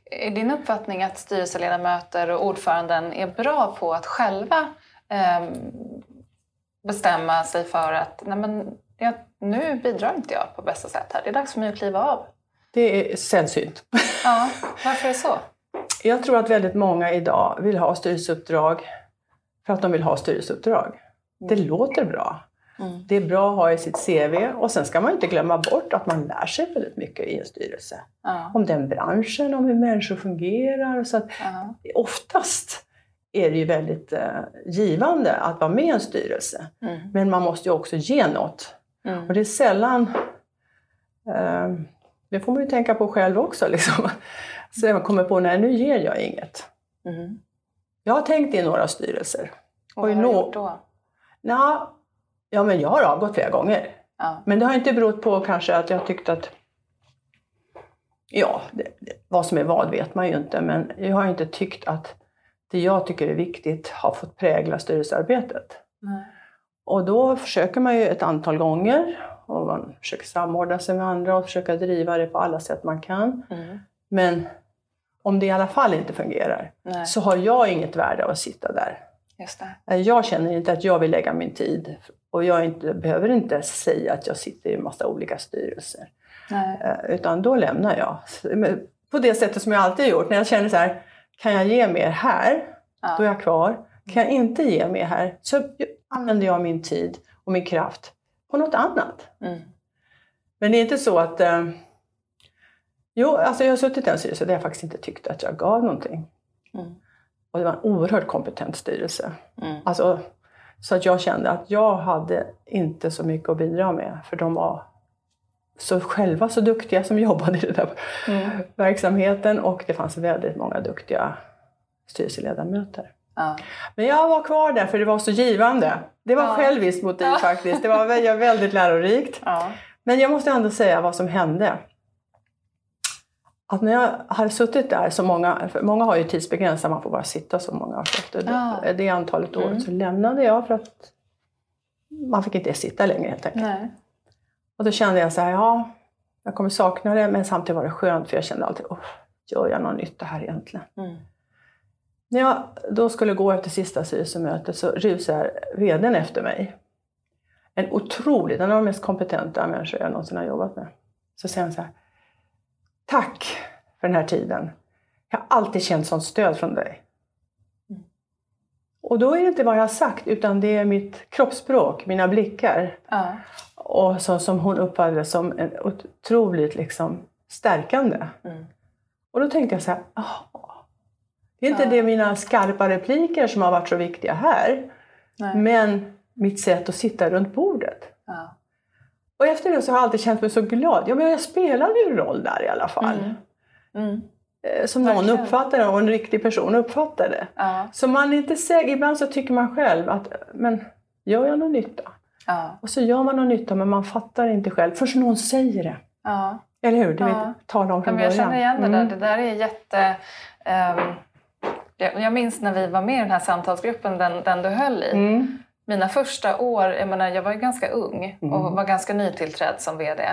S1: Är din uppfattning att styrelseledamöter och ordföranden är bra på att själva eh, bestämma sig för att nej men, ja, nu bidrar inte jag på bästa sätt här, det är dags för mig att kliva av?
S2: Det är sällsynt.
S1: Ja, varför är det så?
S2: Jag tror att väldigt många idag vill ha styrelseuppdrag för att de vill ha styrelseuppdrag. Det mm. låter bra. Mm. Det är bra att ha i sitt CV och sen ska man inte glömma bort att man lär sig väldigt mycket i en styrelse. Ja. Om den branschen, om hur människor fungerar. Så att ja. Oftast är det ju väldigt eh, givande att vara med i en styrelse. Mm. Men man måste ju också ge något. Mm. Och det är sällan... Eh, det får man ju tänka på själv också. Liksom. Så jag kommer på, nej nu ger jag inget. Mm. Jag har tänkt i några styrelser.
S1: Och vad har du gjort då?
S2: Nå, ja, men jag har avgått flera gånger. Ja. Men det har inte berott på kanske att jag tyckt att Ja, det, vad som är vad vet man ju inte, men jag har inte tyckt att det jag tycker är viktigt har fått prägla styrelsearbetet. Nej. Och då försöker man ju ett antal gånger och man försöker samordna sig med andra och försöka driva det på alla sätt man kan. Mm. Men om det i alla fall inte fungerar Nej. så har jag inget värde av att sitta där. Jag känner inte att jag vill lägga min tid och jag inte, behöver inte säga att jag sitter i en massa olika styrelser. Nej. Eh, utan då lämnar jag. På det sättet som jag alltid gjort. När jag känner så här, kan jag ge mer här? Ja. Då är jag kvar. Kan jag inte ge mer här så använder jag min tid och min kraft på något annat.
S1: Mm.
S2: Men det är inte så att... Eh, jo, alltså jag har suttit i en styrelse där jag faktiskt inte tyckte att jag gav någonting.
S1: Mm.
S2: Och det var en oerhört kompetent styrelse.
S1: Mm.
S2: Alltså, så att jag kände att jag hade inte så mycket att bidra med. För de var så själva så duktiga som jobbade i den där
S1: Mm.
S2: verksamheten. Och det fanns väldigt många duktiga styrelseledamöter.
S1: Ja.
S2: Men jag var kvar där för det var så givande. Det var
S1: Ja.
S2: själviskt motiv
S1: Ja.
S2: faktiskt. Det var vä- väldigt lärorikt.
S1: Ja.
S2: Men jag måste ändå säga vad som hände. Att när jag hade suttit där, så många, många har ju tidsbegränsat, man får bara sitta så många år. Efter det, det antalet år
S1: Mm.
S2: så lämnade jag för att man fick inte sitta längre helt enkelt.
S1: Nej.
S2: Och då kände jag så här, ja, jag kommer sakna det men samtidigt var det skönt för jag kände alltid, oh, gör jag någon nytta här egentligen?
S1: Mm.
S2: När jag då skulle gå efter sista styrelsemötet så rusar vdn efter mig. En otroligt, en av de mest kompetenta människor jag någonsin har jobbat med. Så säger han så här. Tack för den här tiden. Jag har alltid känt sånt stöd från dig.
S1: Mm.
S2: Och då är det inte vad jag har sagt utan det är mitt kroppsspråk, mina blickar.
S1: Ja.
S2: Och så, som hon uppfattade som en otroligt liksom, stärkande.
S1: Mm.
S2: Och då tänkte jag så här, "Jaha, det är inte
S1: Ja.
S2: det mina skarpa repliker som har varit så viktiga här,
S1: Nej.
S2: men mitt sätt att sitta runt bordet.
S1: Ja.
S2: Och efter det så har jag alltid känt mig så glad. Ja, men jag spelade ju en roll där i alla fall.
S1: Mm. Mm.
S2: Eh, Som någon
S1: Verkligen.
S2: uppfattade och en riktig person uppfattade.
S1: Ja.
S2: Så man är inte säker, ibland så tycker man själv att, men gör jag någon nytta?
S1: Ja.
S2: Och så gör man någon nytta men man fattar inte själv förrän någon säger det.
S1: Ja.
S2: Eller hur? Det
S1: Ja.
S2: vi talade om
S1: Ja,
S2: från
S1: men jag känner igen det där.
S2: Mm.
S1: Det där är jätte... jag, jag minns när vi var med i den här samtalsgruppen, den, den du höll i.
S2: Mm.
S1: Mina första år, jag menar jag var ju ganska ung och
S2: Mm.
S1: var ganska nytillträdd som VD.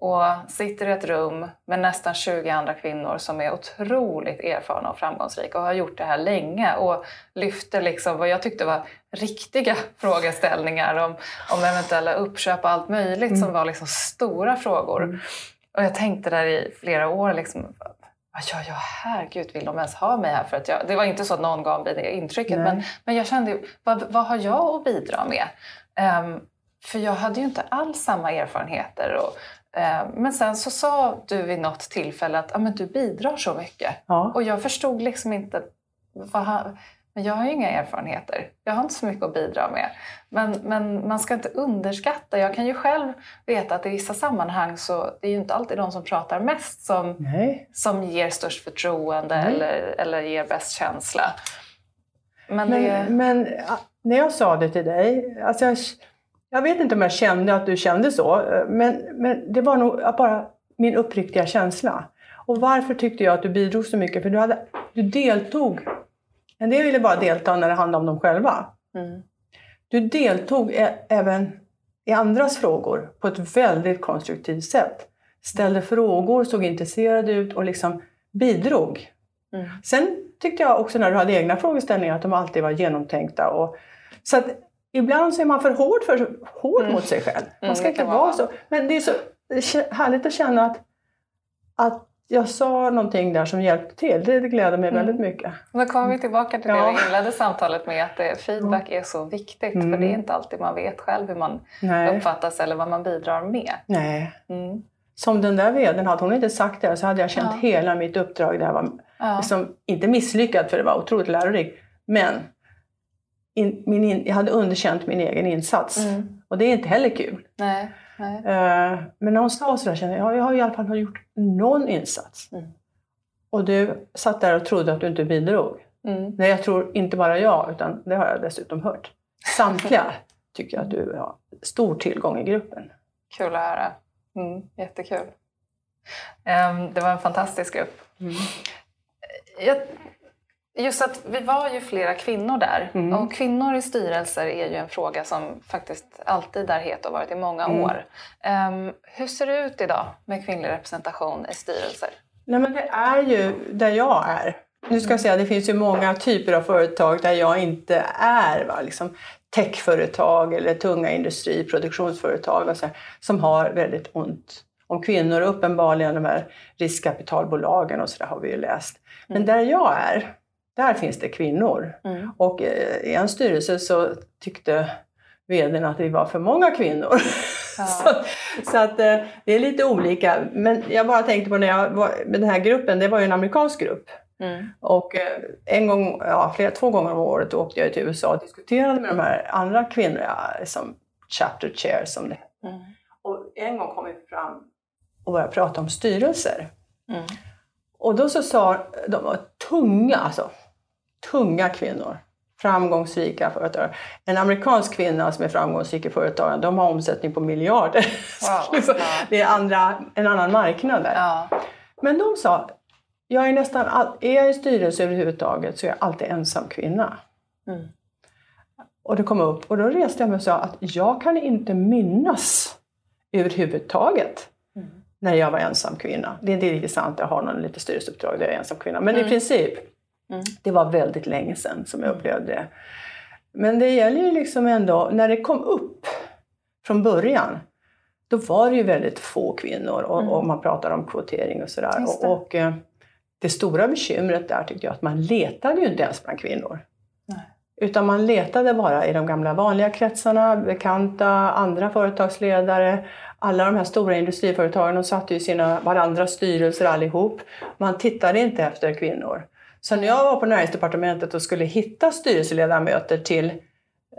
S1: Och sitter i ett rum med nästan 20 andra kvinnor som är otroligt erfarna och framgångsrika och har gjort det här länge och lyfter liksom vad jag tyckte var riktiga frågeställningar om, om eventuella uppköp och allt möjligt som var liksom stora frågor.
S2: Mm.
S1: Och jag tänkte där i flera år liksom, Ja, ja, herregud, vill de ens ha mig här? För att jag, det var inte så att någon gav mig det intrycket,
S2: Nej.
S1: men, men jag kände vad, vad har jag att bidra med? Ehm, för jag hade ju inte alls samma erfarenheter. Och, men sen så sa du vid något tillfälle att ah, men du bidrar så mycket.
S2: Ja.
S1: Och jag förstod liksom inte, vad, men jag har ju inga erfarenheter. Jag har inte så mycket att bidra med. Men, men man ska inte underskatta. Jag kan ju själv veta att i vissa sammanhang så det är ju inte alltid de som pratar mest som
S2: Nej.
S1: som ger störst förtroende eller, eller ger bäst känsla. Men, det...
S2: Men, men ja, när jag sa det till dig, alltså jag, jag vet inte om jag kände att du kände så, men, men det var nog bara min uppriktiga känsla. Och varför tyckte jag att du bidrog så mycket? För du, hade, du deltog. En del ville bara delta när det handlade om dem själva.
S1: Mm.
S2: Du deltog även i andras frågor på ett väldigt konstruktivt sätt. Ställde frågor, såg intresserad ut och liksom bidrog.
S1: Mm.
S2: Sen tyckte jag också när du hade egna frågeställningar att de alltid var genomtänkta. Och, så att ibland så är man för hård, för, hård
S1: Mm.
S2: mot sig själv. Man
S1: Mm,
S2: ska
S1: det
S2: inte vara så. Men det är så härligt att känna att, att jag sa någonting där som hjälpte till. Det gläder mig
S1: Mm.
S2: väldigt mycket.
S1: Och Då kommer vi tillbaka till det
S2: Ja.
S1: vi inledde samtalet med, att det, feedback är så viktigt.
S2: Mm.
S1: För det är inte alltid man vet själv hur man
S2: Nej.
S1: uppfattas eller vad man bidrar med.
S2: Nej.
S1: Mm.
S2: Som den där vdn, hade hon inte sagt det så hade jag känt
S1: Ja.
S2: hela mitt uppdrag där var
S1: Ja.
S2: liksom, inte misslyckat för det var otroligt lärorikt. Men in, min in, jag hade underkänt min egen insats.
S1: Mm.
S2: Och det är inte heller kul.
S1: Nej, nej.
S2: Eh, men när hon sa sådär kände jag, ja, jag har i alla fall gjort någon insats.
S1: Mm.
S2: Och du satt där och trodde att du inte bidrog.
S1: Mm.
S2: Nej, jag tror inte bara jag, utan det har jag dessutom hört. Samtliga tycker jag att du har stor tillgång i gruppen.
S1: Kul att höra. Mm. Jättekul. Ehm, det var en fantastisk grupp.
S2: Mm.
S1: Jag, just att vi var ju flera kvinnor där
S2: Mm.
S1: och kvinnor i styrelser är ju en fråga som faktiskt alltid är het och varit i många
S2: Mm.
S1: år. Ehm, hur ser det ut idag med kvinnlig representation i styrelser?
S2: Nej men det är ju där jag är. Nu ska jag säga, det finns ju många typer av företag där jag inte är. Va? Liksom techföretag eller tunga industri, produktionsföretag och så här, som har väldigt ont om kvinnor. Uppenbarligen de här riskkapitalbolagen och så där har vi ju läst. Men där jag är, där finns det kvinnor.
S1: Mm.
S2: Och eh, i en styrelse så tyckte vdn att vi var för många kvinnor.
S1: Ja.
S2: så, så att eh, det är lite olika. Men jag bara tänkte på när jag var med den här gruppen, det var ju en amerikansk grupp.
S1: Mm.
S2: Och eh, en gång, ja, flera, två gånger om året åkte jag till USA och diskuterade med de här andra kvinnorna som chapter chair som det
S1: Mm.
S2: Och en gång kom vi fram och började prata om styrelser.
S1: Mm.
S2: Och då så sa de var tunga, alltså tunga kvinnor. Framgångsrika företagare. En amerikansk kvinna som är framgångsrik i företagen, de har omsättning på miljarder.
S1: Wow.
S2: Så
S1: Ja.
S2: det är andra, en annan marknad där.
S1: Ja.
S2: Men de sa, jag är nästan all, är jag i styrelse överhuvudtaget så är jag alltid ensam kvinna.
S1: Mm.
S2: Och det kom upp och då reste jag mig och sa att jag kan inte minnas överhuvudtaget
S1: Mm.
S2: när jag var ensam kvinna. Det är inte riktigt sant, jag har någon lite styrelseuppdrag där jag är ensam kvinna. Men i
S1: Mm.
S2: princip,
S1: Mm.
S2: det var väldigt länge sedan som jag upplevde det. Men det gäller ju liksom ändå, när det kom upp från början, då var det ju väldigt få kvinnor och,
S1: Mm.
S2: och man pratar om kvotering och sådär.
S1: Det.
S2: Och, och eh, det stora bekymret där tyckte jag att man letade ju inte ens bland kvinnor.
S1: Nej.
S2: Utan man letade bara i de gamla vanliga kretsarna, bekanta, andra företagsledare. Alla de här stora industriföretagen de satt ju i sina varandras styrelser allihop. Man tittade inte efter kvinnor. Så när jag var på näringsdepartementet och skulle hitta styrelseledamöter till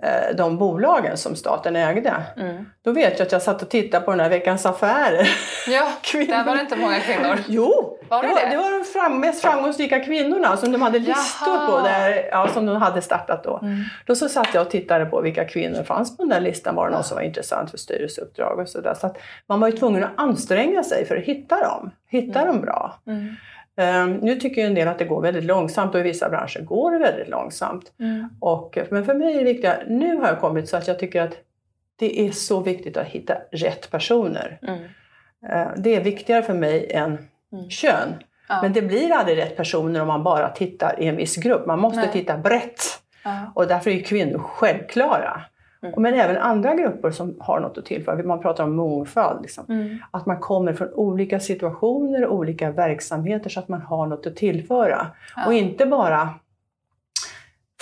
S2: eh, de bolagen som staten ägde.
S1: Mm.
S2: Då vet jag att jag satt och tittade på den här Veckans Affärer.
S1: Ja,
S2: Kvinnor.
S1: där var det inte många kvinnor.
S2: Jo!
S1: Var det
S2: det, var,
S1: det?
S2: det var de fram, mest framgångsrika kvinnorna som de hade listor
S1: Jaha.
S2: på, där, ja, som de hade startat då.
S1: Mm.
S2: Då så satt jag och tittade på vilka kvinnor fanns på den där listan, var det någon som var intressant för styrelseuppdrag och sådär. Så att man var ju tvungen att anstränga sig för att hitta dem, hitta dem bra.
S1: Mm.
S2: Ehm, nu tycker ju en del att det går väldigt långsamt och i vissa branscher går det väldigt långsamt.
S1: Mm.
S2: Och, men för mig är det viktiga, nu har jag kommit så att jag tycker att det är så viktigt att hitta rätt personer.
S1: Mm.
S2: Eh, Det är viktigare för mig än
S1: Mm.
S2: kön.
S1: Ja.
S2: Men det blir aldrig rätt personer om man bara tittar i en viss grupp. Man måste
S1: Nej.
S2: titta brett.
S1: Ja.
S2: Och därför är ju kvinnor självklara.
S1: Mm.
S2: Men även andra grupper som har något att tillföra. Man pratar om mångfald. Liksom.
S1: Mm.
S2: Att man kommer från olika situationer och olika verksamheter så att man har något att tillföra.
S1: Ja.
S2: Och inte bara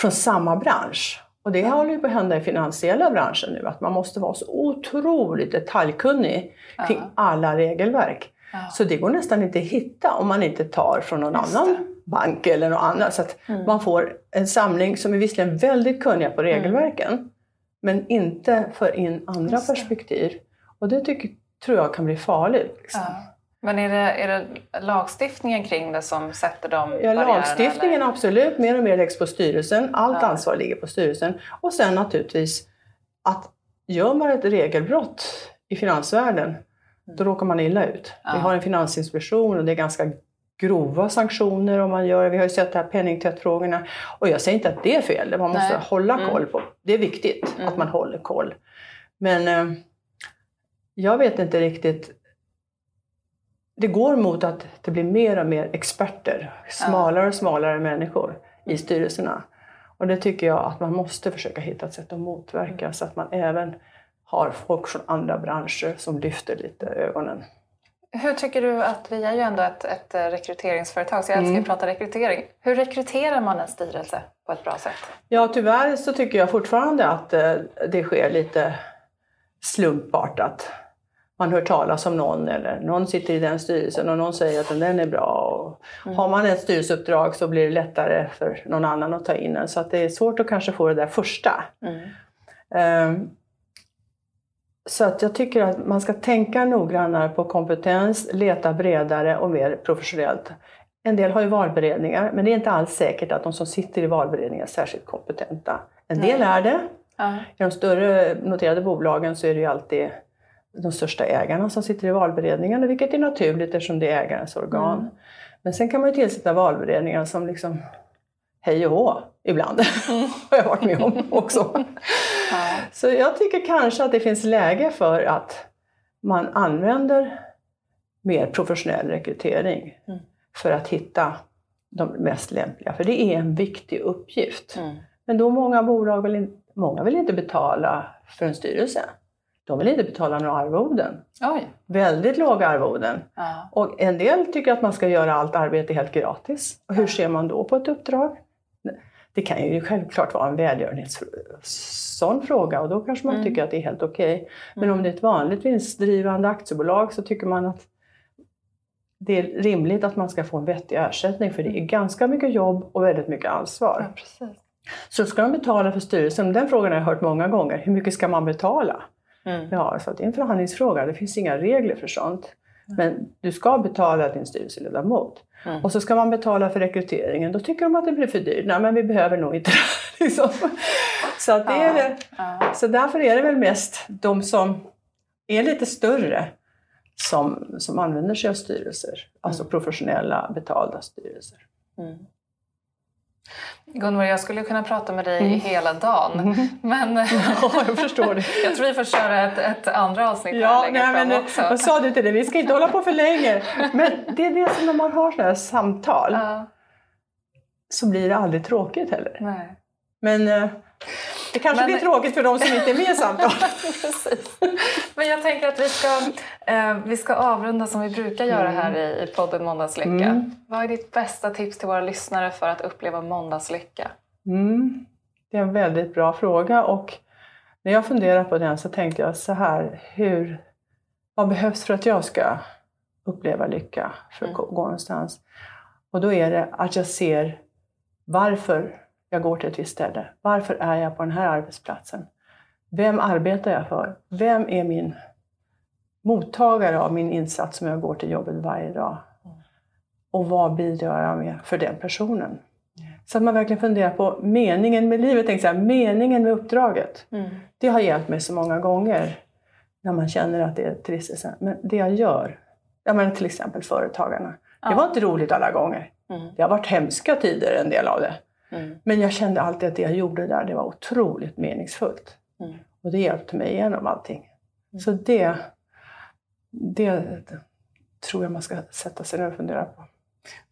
S2: från samma bransch. Och det
S1: Ja.
S2: håller ju på att hända i finansiella branschen nu, att man måste vara så otroligt detaljkunnig kring
S1: Ja.
S2: alla regelverk.
S1: Ja.
S2: Så det går nästan inte att hitta om man inte tar från någon
S1: Just
S2: annan bank eller något annat. Så att
S1: Mm.
S2: man får en samling som är visserligen väldigt kunniga på regelverken, men inte för in andra
S1: Just
S2: perspektiv. Och det tycker, tror jag kan bli farligt. Liksom.
S1: Ja. Men är det, är det lagstiftningen kring det som sätter de
S2: Ja, lagstiftningen
S1: eller?
S2: absolut, mer och mer läggs på styrelsen. Allt
S1: Ja.
S2: ansvar ligger på styrelsen. Och sen naturligtvis att gör man ett regelbrott i finansvärlden, då råkar man illa ut.
S1: Ja.
S2: Vi har en finansinspektion och det är ganska grova sanktioner om man gör det. Vi har ju sett det här penningtvättfrågorna. Och jag säger inte att det är fel, man måste
S1: Nej.
S2: hålla
S1: Mm.
S2: koll på. Det är viktigt
S1: Mm.
S2: att man håller koll. Men eh, jag vet inte riktigt det går mot att det blir mer och mer experter, smalare och smalare människor i styrelserna. Och det tycker jag att man måste försöka hitta ett sätt att motverka så att man även har folk från andra branscher som lyfter lite ögonen.
S1: Hur tycker du att, vi är ju ändå ett, ett eh, rekryteringsföretag så jag älskar
S2: Mm.
S1: att prata rekrytering. Hur rekryterar man en styrelse på ett bra sätt?
S2: Ja, tyvärr så tycker jag fortfarande att eh, det sker lite slumpartat. Man hör talas om någon eller någon sitter i den styrelsen och någon säger att den är bra. Och Har man ett styrelseuppdrag så blir det lättare för någon annan att ta in en. Så att det är svårt att kanske få det där första.
S1: Mm.
S2: Ehm, Så att jag tycker att man ska tänka noggrannare på kompetens, leta bredare och mer professionellt. En del har ju valberedningar, men det är inte alls säkert att de som sitter i valberedningar är särskilt kompetenta. En del
S1: Nej.
S2: är det.
S1: Ja.
S2: I de större noterade bolagen så är det ju alltid de största ägarna som sitter i valberedningarna, vilket är naturligt eftersom det är ägarens organ.
S1: Mm.
S2: Men sen kan man ju tillsätta valberedningar som liksom hej och hå ibland. har jag varit med om också. Så jag tycker kanske att det finns läge för att man använder mer professionell rekrytering
S1: Mm.
S2: för att hitta de mest lämpliga. För det är en viktig uppgift.
S1: Mm.
S2: Men då många bolag vill, in, många vill inte betala för en styrelse. De vill inte betala några arvoden.
S1: Oj.
S2: Väldigt låga arvoden.
S1: Ja.
S2: Och en del tycker att man ska göra allt arbete helt gratis. Och hur ser man då på ett uppdrag? Det kan ju självklart vara en välgörenhets sån fråga och då kanske man
S1: Mm.
S2: tycker att det är helt okej. Men
S1: Mm.
S2: om det är ett vanligt vinstdrivande aktiebolag så tycker man att det är rimligt att man ska få en vettig ersättning för det är ganska mycket jobb och väldigt mycket ansvar.
S1: Ja.
S2: Så ska de betala för styrelsen? Den frågan har jag hört många gånger. Hur mycket ska man betala?
S1: Mm.
S2: Ja, så det är en förhandlingsfråga. Det finns inga regler för sånt. Men du ska betala din styrelseledamot.
S1: Mm.
S2: Och så ska man betala för rekryteringen. Då tycker de att det blir för dyrt. Nej, men vi behöver nog inte det. liksom. Så, att det är,
S1: Ja.
S2: så därför är det väl mest de som är lite större som, som använder sig av styrelser. Alltså professionella betalda styrelser.
S1: Mm. Gunvor, jag skulle kunna prata med dig
S2: Mm.
S1: hela dagen. Men
S2: Ja, jag förstår det.
S1: jag tror vi får köra ett, ett andra avsnitt här
S2: Ja,
S1: längre
S2: nej, men,
S1: också.
S2: jag sa det till dig, vi ska inte hålla på för länge. Men det är det som när man har sådana här samtal
S1: Ja,
S2: så blir det aldrig tråkigt heller.
S1: nej.
S2: Men eh, det kanske
S1: Men-
S2: blir tråkigt för de som inte är med i samtalet.
S1: Men jag tänker att vi ska, eh, vi ska avrunda som vi brukar göra här i, i podden Måndagslycka.
S2: Mm.
S1: Vad är ditt bästa tips till våra lyssnare för att uppleva måndagslycka?
S2: Mm. Det är en väldigt bra fråga och när jag funderar på den så tänkte jag så här, hur, vad behövs för att jag ska uppleva lycka för att
S1: Mm.
S2: gå någonstans? Och då är det att jag ser varför jag går till ett visst ställe. Varför är jag på den här arbetsplatsen? Vem arbetar jag för? Vem är min mottagare av min insats som jag går till jobbet varje dag? Och vad bidrar jag med för den personen? Så att man verkligen funderar på meningen med livet. Tänk så här, meningen med uppdraget. Det har hjälpt mig så många gånger när man känner att det är tristelse. Men det jag gör, jag menar till exempel företagarna. Det
S1: Ja.
S2: var inte roligt alla gånger.
S1: Mm.
S2: Det har varit hemska tider en del av det.
S1: Mm.
S2: Men jag kände alltid att det jag gjorde där, det var otroligt meningsfullt.
S1: Mm.
S2: Och det hjälpte mig igenom allting.
S1: Mm.
S2: Så det, det tror jag man ska sätta sig ner och fundera på.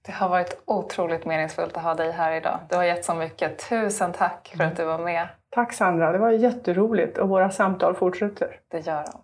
S1: Det har varit otroligt meningsfullt att ha dig här idag. Du har gett så mycket. Tusen tack för att du var med.
S2: Tack Sandra, det var jätteroligt och våra samtal fortsätter.
S1: Det gör de.